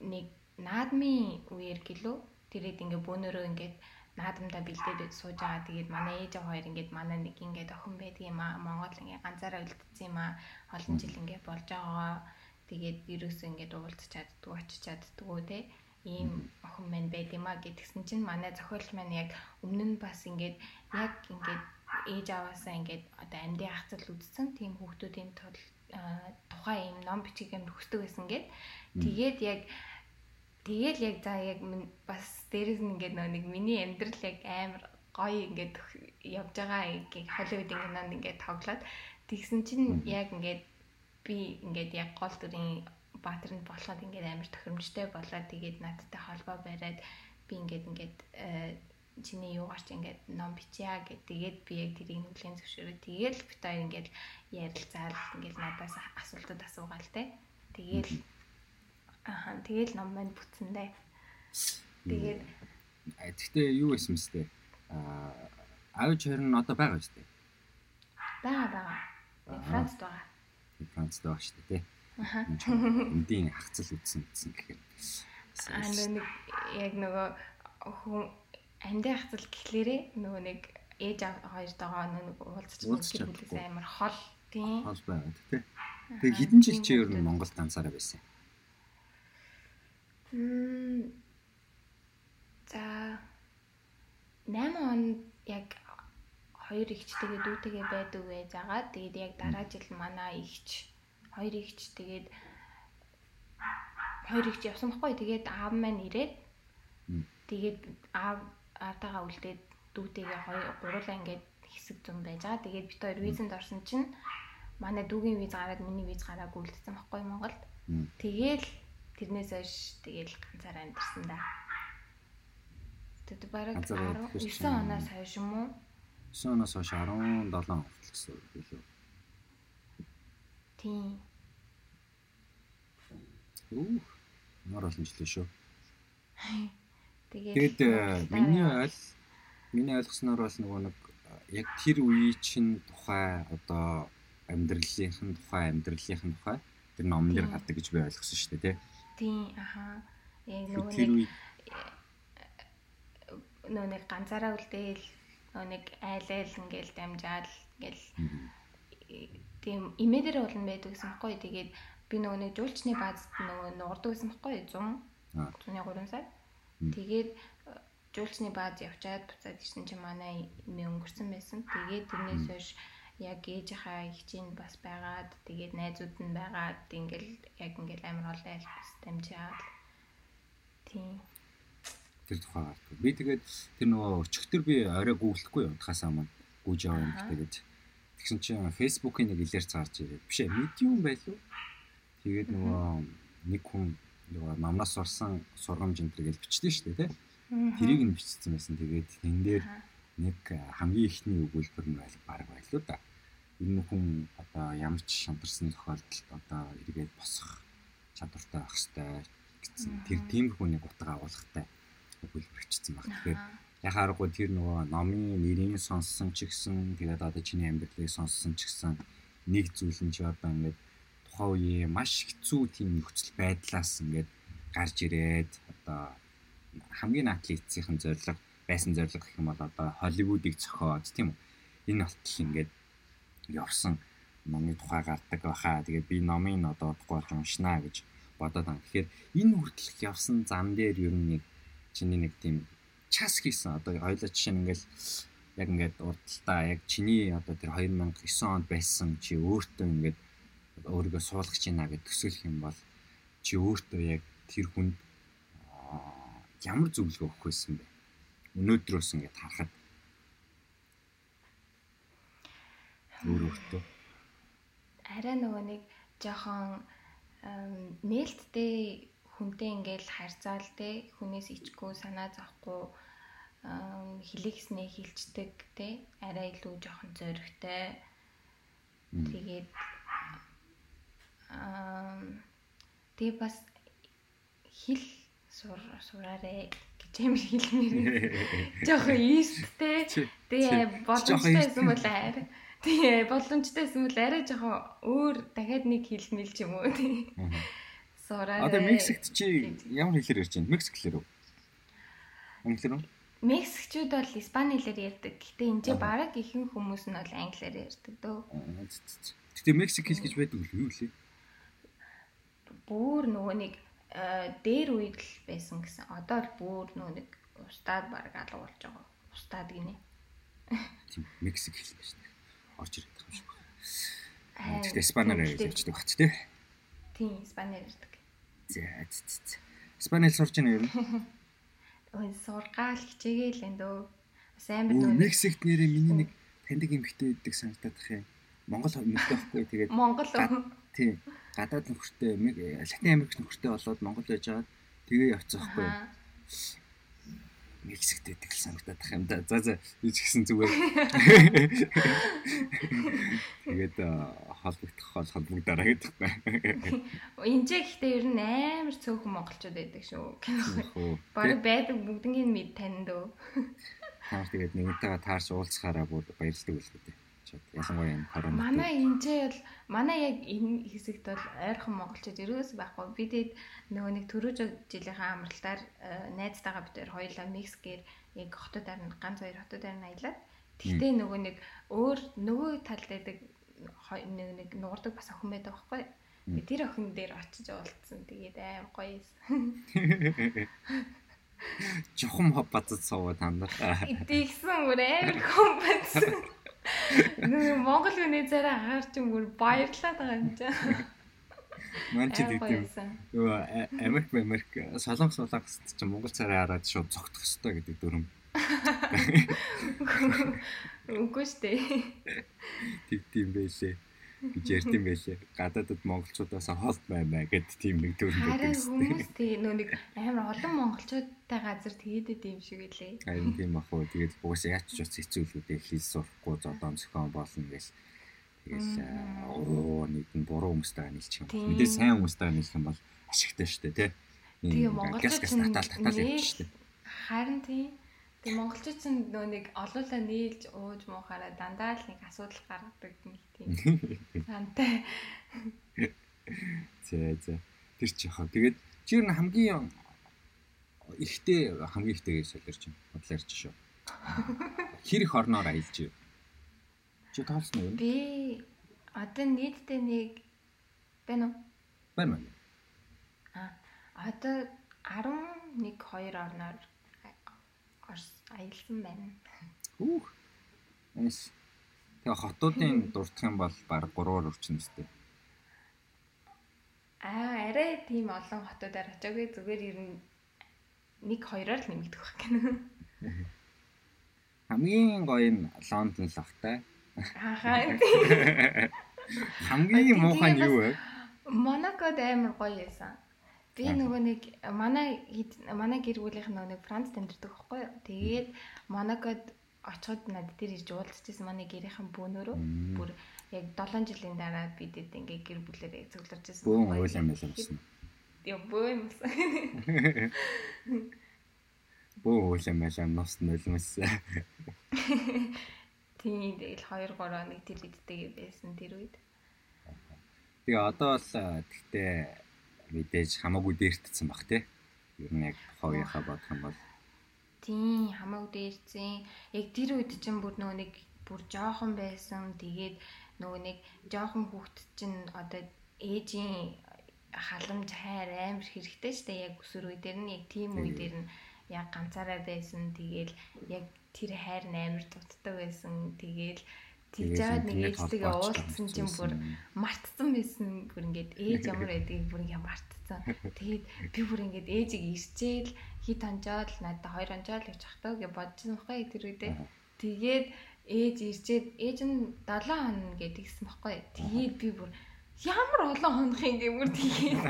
нэг наадмын үеэр гэлөө тэрэд ингээд бөөнөрөө ингээд наадамдаа бэлдээд сууж байгаа. Тэгээд манай ээж хоёр ингээд манай нэг ингээд охин байдаг юм аа. Монгол ингээд ганцаараа үлдсэн юм аа. Олон жил ингээд болж байгаа. Тэгээд ерөөсөө ингээд уулзч чаддгүй, очиж чаддгүй те. Ийм охин маань байд юм аа гэдгсэн чинь манай зохиолч маань яг өмнө нь бас ингээд яг ингээд ээж аваасаа ингээд одоо амьдын хацал үзсэн тийм хүүхдүүдийн тул тухайн ийм ном бичиг юм хүсдэг байсан гэд. Тэгээд яг Тэгэл яг за яг бас дээрэс нь ингээд нэг миний амьдрал яг амар гоё ингээд явж байгаа гэх Холливуудын кинонд ингээд тоглоод тэгсэн чинь яг ингээд би ингээд яг гол дүрийн баатар нь болоход ингээд амар тохиромжтой болоод тэгээд надтай холбоо бариад би ингээд ингээд э, чиний юугаар ч ингээд ном бичья гэд тэгээд би яг тэрийг нүглийн зөвшөөрөө тэгээл бит хоёр ингээд ярилцаал ингээд надаас асуултад асуугаал те. Тэгээл аа тэгээл ном маань бүтсэндээ тэгээд гэхдээ юу байсан мэт аа аавч хоёр нь одоо байгаа шүү дээ. Байгаа байгаа Францд байгаа. Францд байгаа шүү дээ те эндийн хагцал үтсэн гэсэн гэхээр аа нэг яг нөгөө хүн амьдын хацал гэхлээрээ нөгөө нэг ээж хоёртойгоо нэг уулзч гэр бүлээс амар хол тийм хол байгаа тий. Тэгээ хэдэн жил чи ер нь Монгол ганцаараа байсан? юм. За 8 он яг хоёр ихчтэйгээ дүүтэйгээ байдаг вэ? Загаад тэгээд яг дараа жил манай ихч хоёр ихч тэгээд хоёр ихч явсан байхгүй. Тэгээд аав маань ирээд тэгээд аав аартайгаа үлдээд дүүтэйгээ хоёр гурлаа ингээд хэсэг зам байж байгаа. Тэгээд бид хоёр визэнд орсон чинь манай дүүгийн виз гараад миний виз гараагүй үлдсэн байхгүй Монголд. Тэгээл тэрнээс хойш тэгээл ганцаараа амьдсан да. Тэгээд бараг 19 оноос хойш юм уу? 9 оноос хойш 17 хүртэл гэсэн үг лөө. Тийм. Үу. Мөр олон жилээ шүү. Тэгээд Тэгээд миний ойл миний ойлгосноор бол нөгөө нэг яг тэр үеийн чинь тухай одоо амьдралынхын тухай амьдралынхын тухай тэр номн дээр гардаг гэж би ойлгосон шүү дээ тий. Аха. Яг нөгөө нэг нөгөө нэг ганцаараа үлдээл нөгөө нэг айлал ингээл дамжаал ингээл тийм имэдэр болно байдаг гэсэн баггүй. Тэгээд би нөгөө нэг жуулчны баазд нөгөө нуурдаг гэсэн баггүй 100 103 сар. Тэгээд э, жуулчны бааз явчаад буцаад ирсэн чинь манай эмээ өнгөрсөн байсан. Тэгээд тэрнээс хойш яг ээжийнхаа ихчийн бас байгаад тэгээд найзууд нь байгаад ингээл яг ингээл амар олон айлс дамжаад. Тийм тэр тухай гардаг. Би тэгээд тэр нөгөө өчигдөр би орой гуглахгүй унтахаасаа маань гүйж яваа юм тэгээд тэгсэн чинь фэйсбүүкийн нэг илэрч гарч ирээд. Биш ээ медиум байлуу. Тэгээд нөгөө нэг хүн нөгөө намнаас сурсан сургамж энэ гэж бичсэн шүү дээ тий. Тэрийг нь бичсэн байсан. Тэгээд энэ дээр нэг хамгийн ихний өгүүлбэр нь байл баг байлуу да. Энэ хүн одоо ямар ч шантарсан тохиолдолд одоо эргээд босох чадвартай байх хэрэгтэй гэсэн тэр тиймэрхүү нэг утга агуулгатай өгүүлбэр бичсэн баг. Тэгэхээр яхааргүй тэр нөгөө номын нэрийг сонссон ч гэсэн тэгээд одоо чиний амьдралыг сонссон ч гэсэн нэг зүйл нь ч одоо ингээд тухайн үеийн маш хэцүү тийм нөхцөл байдлаас ингээд гарч ирээд одоо хамгийн атлетийн зорилго байсан зорилго гэх юм бол одоо Холливуудыг зохиод тийм үү энэ болтол ингээд явсан номны тухай гардаг байхаа тэгээд би номын одоо удахгүй болж уншнаа гэж бодоод байна. Тэгэхээр энэ хүртэлх явсан зам дээр ер нь нэг чиний нэг тийм час хийсэн одоо хоёлаа жишээ нь ингээл яг ингээд урдталтаа яг чиний одоо тэр 2009 онд байсан чи өөртөө ингээд өөрийгөө суулгach гинэ гэж төсөөлөх юм бол чи өөртөө яг тэр хүнд ямар зөвлөгөө өгөх байсан бэ? Өнөөдрөөс ингээд харахад өөр өөртөө арай нөгөө нэг жоохон нээлттэй хүнтэй ингээл харьцаал те хүнээс ичгүй санаа зовхгүй хэлийгснээ хилчдэг те арай илүү жоохон зоригтой. Тэгээд Аа тэгээ бас хэл сур сураарэ юм хэлмээр. Жохон ийсттэй. Тэгээ боломжтой юм бол арай. Тэгээ боломжтой юм бол арай жоохон өөр дахиад нэг хэл мэл ч юм уу тий. Сураарэ. Одоо Мексикт чи ямар хэлээр ярьж байна? Мексик хэлээр үү? Англиар үү? Мексикчүүд бол испани хэлээр ярьдаг. Гэтэ энэ чинь бараг ихэнх хүмүүс нь бол англиар ярьдаг дөө. Гэтэ Мексик хэл гэж байдаг үл юу лээ? бүр нөгөө нэг дээр үед л байсан гэсэн. Одоо л бүр нөгөө нэг устдад баг алга болж байгаа. Устдад гинэ. Тийм Мексик хэл шүү дээ. Орж ирээд байгаа юм шиг байна. Тэгтээ Испаниар ярьдаг бац тий. Тийм Испаниар ярьдаг. За за. Испаниар сурч байна юу? Ой сургаал хичээгээл энэ дөө. Сайн бид нөгөө Мексикт нэрээ миний нэг таньдаг эмэгтэй байдаг санагдаад их юм. Монгол эмэгтэй байхгүй тэгээд Монгол Тийм гадаад нөхөртэй Латин Америк нөхөртэй болоод Монгол байж байгаа тэгээ явцсан байхгүй. Мексикт байдаг л санагдаад тах юм да. За за ийч гисэн зүгээр. Тэгээд холбогдох хол холбогдороо гэдэг байна. Энд ч ихтэй ер нь амар цөөхөн монголчууд байдаг шүү. Бараг байдаг бүгднийг мэд танд өө. Хаар тэгээд нэгнтэйгээ таарч уулзахаараа бүр баярлалаа үлдээ. Ялангуяа энэ корона. Манай энэ ч бол манай яг энэ хэсэгт бол ойрхон монголчууд ерөөс байхгүй. Бидэд нөгөө нэг түрүү жилийнхээ амралтаар э, найзтайгаа бид хоёулаа Мексикээр яг хотуудаар нь ганц хоёр хотуудаар нь аялаад тэгтээ нөгөө нэг өөр нөгөө талд байдаг нэг нэг нуурдаг бас охин байдаг байхгүй. Тэр охин дээр очиж уулзсан. Тэгээд аим гоё юм. Жохом хоп бацад суугаад хандаа. Тэгсэн бүр амар компац. Нэг Монгол хүний царай хаарч юм бүр баярлаад байгаа юм чаа. Манч гэдэг юу Америк Америк солонгос солонгост чинь Монгол царай хараад шууд цогтох хэрэгтэй гэдэг дүрм. Үгүй шүү дээ. Тэгтийм байлээ гэж ярьд юм байлээ. Гадаадд монголчуудаас хол баймаа гэд тийм нэг төр байдаг. Хүмүүс тий нөө нэг амар олон монголчуудтай газар тэгээд идэм шиг үлээ. Харин тийм ах уу. Тэгээд угаасаа яач ч бас хэцүүлүүдээ хэл сурахгүй зодон зохион болно гэл. Тэгэл оо нэг нь буруу хүмүүстэй нийлчих юм. Мэдээ сайн хүмүүстэй нийлэх юм бол ашигтай шүү дээ тий. Тэгээ монголчууд татал татал явчих шүү дээ. Харин тийм Тэгээ монголчууд ч нөө нэг олуулаа нийлж ууж муухаараа дандаа л нэг асуудал гаргадаг нэг тийм. Сантай. Зэ зэ. Тэр чи хаа. Тэгээд чи юу хамгийн ихтэй хамгийн ихтэй гэж солирч юм. Бодлоорч шүү. Хэр их орноор аялж юу? Чи тоолсон уу? Би одоо нийтдээ нэг байна уу? Байна уу? А одоо 11 2 орноор аялсан байна. Хүүх. Эс. Тэгээ хотуудын дурдах юм бол баг 3-оор өрчнө өстэй. Аа, арай тийм олон хотуудаар очиагүй зүгээр ер нь 1 2-оор л нэмэгдэх байх гэнэ. Хамгийн гоё нь Лондон л багтай. Ахаа. Хамгийн муухай нь юу вэ? Монакод амар гоё байсан. Би нөгөө нэг манай манай гэр бүлийнх нөгөө нэг Франц амьдардаг байхгүй юу. Тэгээд Монакод очиход над дээр ирж уулзчихсан манай гэрийнхэн бөөнөрөө бүр яг 7 жилийн дараа бидэд ингээ гэр бүлээрээ цугларч ирсэн. Бөөн уйлан байсан гэсэн. Яа бөөн юм. Бөөн уйлан байсан нус нулимс. Тийм тэгэл 2 3 хоног тэр иддэг байсан тэр үед. Тэгээ одоо л гэхдээ мэдээж хамаагүй дээртсэн баг те. Ер нь яг ховийнхаа бодох юм бол тийм хамаагүй дээрцэн. Яг тэр үед чинь бүр нөгөө нэг бүр жоохон байсан. Тэгээд нөгөө нэг жоохон хүүхэд чинь одоо ээжийн халамж хайр амар хэрэгтэй штэ яг өсөр үе дээр нь яг тийм үе дээр нь яг ганцаараа байсан. Тэгээл яг тэр хайр нь амар дутдаг байсан. Тэгээл Тэгж жаад нэг ээжтэйгээ уулзсан чинь бүр мартсан байсан бүр ингээд ээж ямар байдгийг бүр ингээд мартсан. Тэгээд би бүр ингээд ээжийг ирчээл хит онжоод надад хоёр онжоод явж захтаа гэж бодсон байхгүй тэр үедээ. Тэгээд ээж ирчээд ээж нь 7 хоног гэдгийгсэн байхгүй. Тэгээд би бүр ямар олон хоног юм гээ бүр тэгээд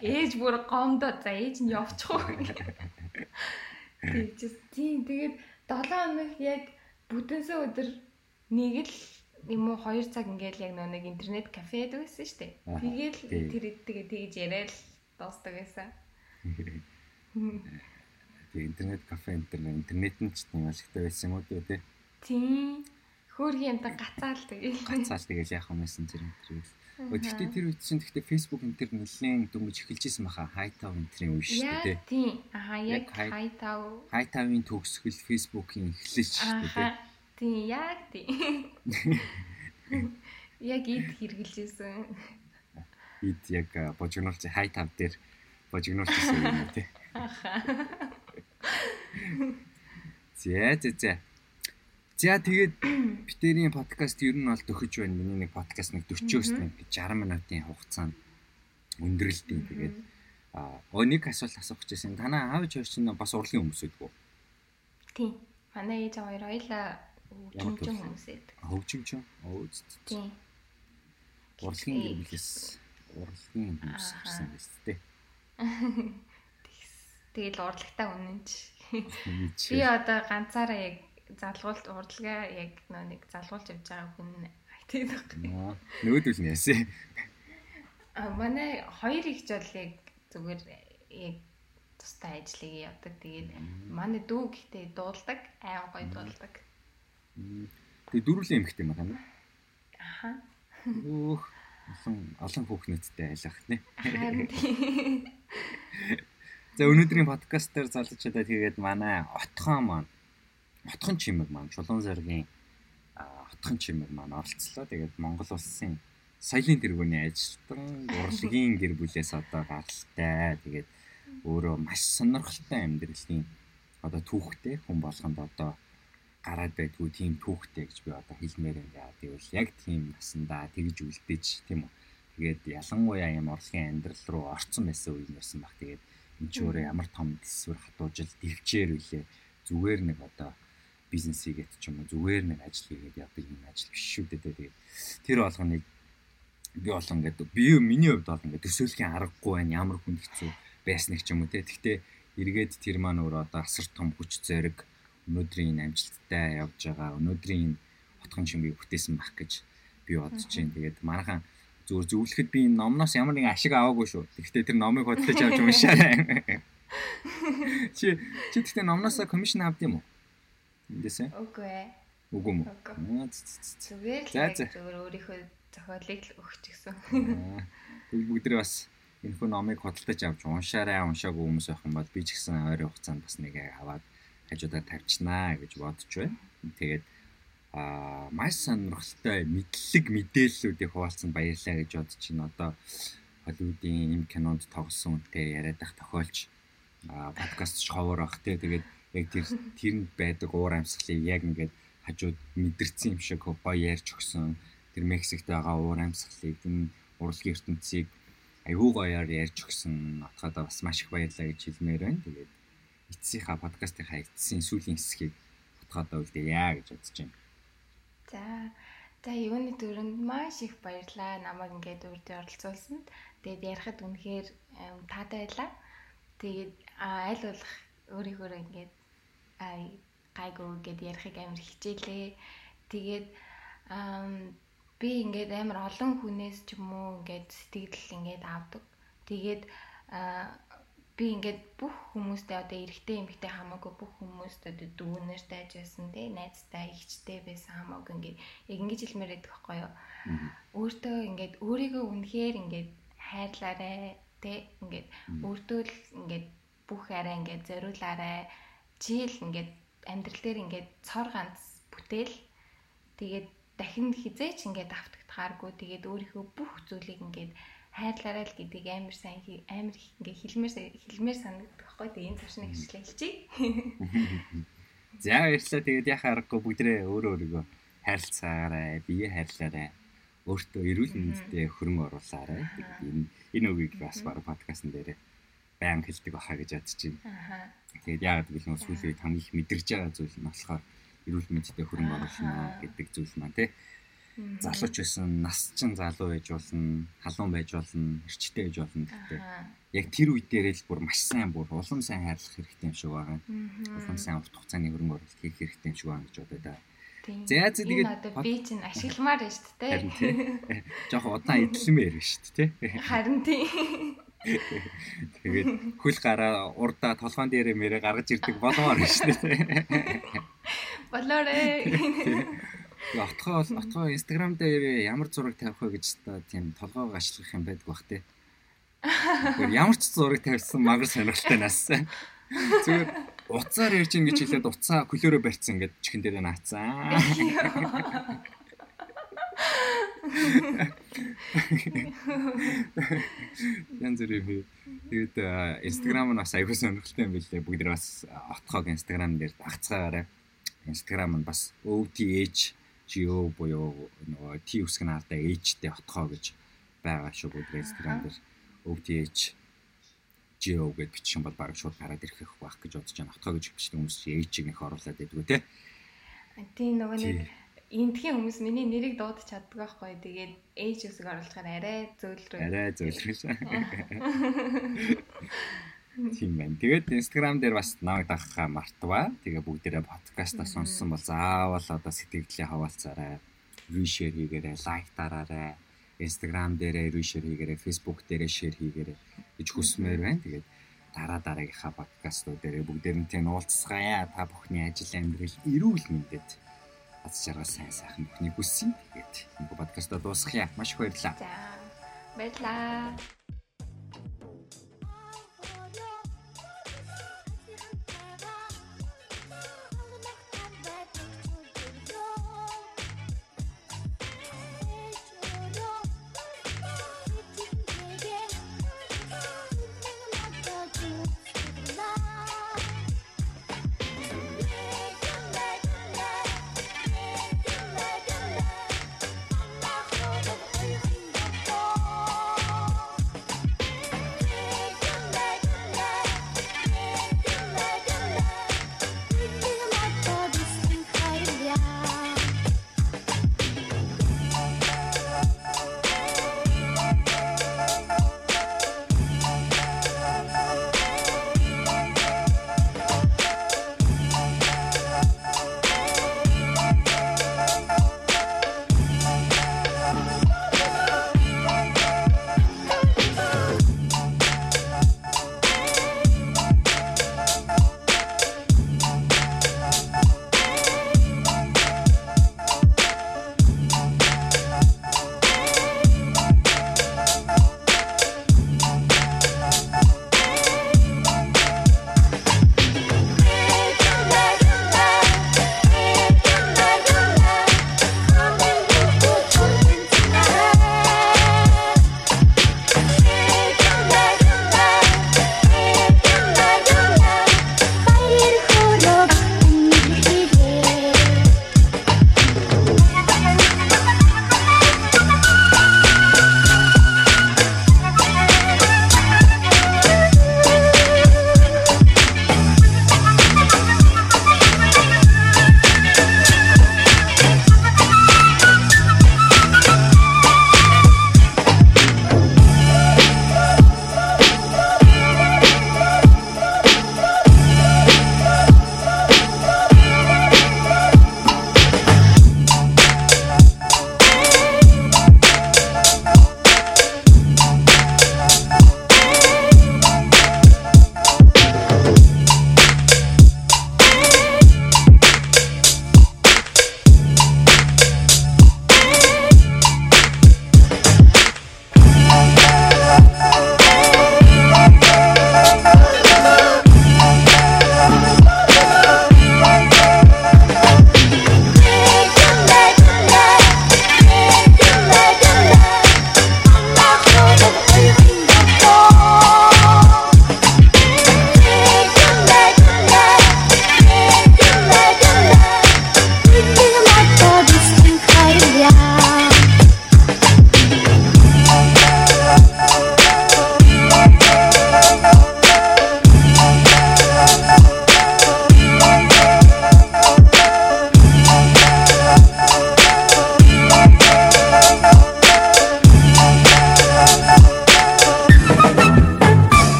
ээж бүр гомдоо за ээж нь явчих уу. Тэгж тийм тэгээд 7 хоног яг бүдэнсээ өдөр нэг л юм уу 2 цаг ингээл яг нэг интернет кафе байдаг байсан шүү дээ. Тэгээл тэр тэгээ тэгж яриад дуустдаг байсан. Тэгээ интернет кафе интернет интернет нь ч тийм ашигтай байсан юм уу тий. Тийм. Хөөргийн юмтай гацаал тэгээ. Гацаал тэгээ яах юм мессенжер энэ Гэхдээ тэр үед чинь гэхдээ Facebook энэ төр нэлээд дөнгөж эхэлж исэн баха. Энэ төрлийн үе шүү дээ. Тийм. Аха яг хайтав. Хайтавын төгсгөл Facebook-ийн эхлэл шүү дээ. Тийм яг тийм. Яг ид хэрглэжсэн. Ид яг божигнуулч хай тав дээр божигнуулчихсан юм тий. Зэ зэ зэ. За тэгээд битэрийн подкаст ер нь бол төхөж байна. Миний нэг подкаст нэг 40-оос нэг 60 минутын хугацаанд өндөрлөлтийн тэгээд аа нэг асуулт асуух гэсэн. Танаа аав ээж чинь бас урлагийн хүмүүс үү? Тийм. Манай ээж хоёр хоёлаа хөгжимчин хүмүүс байдаг. Хөгжимчин. Зү. Тийм. Урлагийн гэр бүлээс урлагийн хүмүүс гэсэн биз дээ. Тэгэл урлагтай үнэнч. Би одоо ганцаараа яг залгуулт урдлагаа яг нэг залгуулж явж байгаа хүн тийм. Нөгөөдөл нь яасан. А манай хоёр их жол яг зүгээр яг тустай ажлыг явдаг. Тэгээд манай дүү гэхдээ дуулдаг, айн гоё дуулдаг. Тэгээд дөрвөлэн эмхтэй юм байна. Аха. Өөх олон олон хүүхнүүдтэй айлах нэ. За өнөөдрийн подкаст дээр залж чадаад тэгээд манай отхон маань отхон чимэг маань чулуун зэргийн отхон чимэг маань оролцлоо. Тэгээд Монгол улсын соёлын тэргүүний ажилтан урлагийн гэр бүлээс одоо гаралтай. Тэгээд өөрөө маш сонирхолтой амьдралын одоо түүхтэй хүн болгонд одоо гараад байдгүй тийм түүхтэй гэж би одоо хэлмээр байгаа. Тэгвэл яг тийм насандаа тэгж үлдээж тийм үү. Тэгээд ялангуяа юм урлагийн амьдрал руу орцсон байсан үе нэрсэн баг. Тэгээд энэ ч өөрөө ямар том төсвөр хатуужил дэрвчээр үлээ зүгээр нэг одоо бизнес хийгээд ч юм уу зүгээр нэг ажил хийгээд явдаг юм ажил биш шүү дээ тэгээд тэр болгоныг би бол ингээд би миний хувьд бол ингээд төсөөлхийн аргагүй байна ямар хүн хэцүү байсныг ч юм уу те гэхдээ эргээд тэр маань өөр одоо асар том хүч зэрэг өнөөдрийн амжилттай явж байгаа өнөөдрийн утгын чимгийг бүтээсэн байх гэж би бодож байна тэгээд манайхан зүгээр зөвлөхөд би энэ номноос ямар нэгэн ашиг аваагүй шүү. Тэгэхдээ тэр номыг хөдлөж авч уншаарай. Чи чи тэгтээ номноосоо комисшн авд юм уу? Эндээсээ? Үгүй ээ. Үгүй мө. Зүгээр л зүгээр өөрийнхөө зохиолыг л өгч гисэн. Тэгвэл бүгдрээ бас энэ хүн номыг хөдөлж авч уншаарай, уншаагүй хүмүүс байх юм бол би ч гэсэн ойрын хугацаанд бас нэг аваад хажуудаа тавьчихнаа гэж бодож байна. Тэгээд а маш сонирхолтой мэдлэг мэдээллүүдийг хуваалцсан баярлалаа гэж бодож байна. Одоо Холливуудын юм кинонд тоглосон үнтэй яриад байх тохиолж подкаст ч ховор бах те тэгээд яг тэр тэрэнд байдаг уур амьсгалыг яг ингээд хажууд мэдэрсэн юм шиг гоё ярьж өгсөн. Тэр Мексикт байгаа уур амьсгалыг энэ урлагийн ертөнцийг аюу гоёар ярьж өгсөн. Отгоод бас маш их баярлалаа гэж хэлмээр байна. Тэгээд эцсийнхаа подкастынхаа эцсийн сүүлийн хэсгийг утгаад үлдээе гэж бодож байна. За за юуны төрөнд маш их баярлаа. Намайг ингээд үрдээ оролцуулсанд. Тэгээд ярихад үнэхээр таатай байлаа. Тэгээд аль болох өөрийнхөө ингээд гайгүй гэд ярихыг амар хичээлээ. Тэгээд би ингээд амар олон хүнээс ч юм уу ингээд сэтгэл ингээд авдаг. Тэгээд би ингээд бүх хүмүүстэй одоо эрэгтэй эмэгтэй хамаагүй бүх хүмүүстэй одоо дүүнэртэй ажилласан тий найзтай ихчтэй байсан хамаагүй ингээд яг ингэж хэлмээр байдаг байхгүй юу. Өөртөө ингээд өөрийгөө үнэхээр ингээд хайрлаарай тий ингээд өөртөө л ингээд бүх арай ингээд зориулаарай. Жийл ингээд амьдрал дээр ингээд цор ганц бүтээл тэгээд дахин хизээч ингээд автагдахааргүй тэгээд өөрийнхөө бүх зүйлийг ингээд хайрлаарай л гэдэг амар сайн амар ингээ хэлмээр хэлмээр санагддаг байхгүй. Тэгээ энэ туршны хэвшлээ хэлчихье. За баярлалаа тэгээд яхаа аргагүй бүгдрээ өөрөө өөрийгөө хайрлцаагаарай бие хайрлаарай өөртөө эрүүл мэндэд хөрөнгө оруулаарай. Энэ энэ үгийг бас баг подкастн дээр баян хэлдэг баха гэж бодож байна. Тэгээд яагаад гэвэл нөө сүүлийн хамгийн их мэдэрч байгаа зүйл нь болохоор эрүүл мэндэд хөрөнгө оруулна гэдэг зүйл маань тий залууч байсан нас чин залуу байж болно халуун байж болно эрчтэй байж болно гэдэг яг тэр үе дээрээ л бүр маш сайн бүр улам сайн хайрлах хэрэгтэй юм шиг байгаа. Улам сайн урт хугацааны хөрөнгө оруулалт хийх хэрэгтэй юм шиг байна гэж бодоо да. За за тэгээд одоо би чинь ашигламаар байна шүү дээ. Жохо удаан эдлэмээр байна шүү дээ. Харин тий. Тэгээд хөл гараа урдаа толгоон дээрээ мэрэ гаргаж ирдэг болмоор байна шүү дээ. Болоорой. Отгоо отгоо Instagram дээр ямар зураг тавих вэ гэж та тийм толгоо гашлах юм байдаг бах те. Тэгэхээр ямар ч зураг тавьсан магар сонирхолтой нас. Зүгээр уцаар ярьж ин гэж хэлээд уцаа көлөөрөө барьцсан ингээд чихэн дээр наацсан. Ян зэрэг би тэгээд Instagram нь бас аягүй сонирхолтой юм билээ. Бүгд бас отхог Instagram дээр дагцгаарай. Instagram нь бас OTH GO буюу нөгөө T үсэг нь ардаа H-тэй отхоо гэж байгаа шүү бүгд Instagram дээр OTH GO гэж бичсэн бол баг шууд гараад ирэх байх гэж бодож байна. Отхоо гэж бичсэн хүмүүс H-ийг нэх оруулаад байдгүй те. Тийм нөгөө нэг энтхийн хүмүүс миний нэрийг дуудаж чаддаг байхгүй. Тэгээд H үсэг оруулахаар арай зөөлрөө. Арай зөөлрөө. Тийм байна. Тэгээд Instagram дээр бас намайг дагахаа мартаваа. Тэгээ бүгдээрээ подкастаа сонссон бол заавал одоо сэтгэлдээ хаваалцаарай. Reshare хийгээрэй, лайк дараарай. Instagram дээрээ reshare хийгээрэй, Facebook дээрээ share хийгээрэй гэж хүсмээр байна. Тэгээд дараа дараагийнхаа подкастууд дээрээ бүгдээрнтэй уулзцгаая. Та бүхний ажил амьдрал эрүүл мэндэд аз жаргал сайн сайхан бүхний хүсье. Тэгээд энэ подкастаа дуусгая. Маш их баярлалаа. За. Баярлалаа.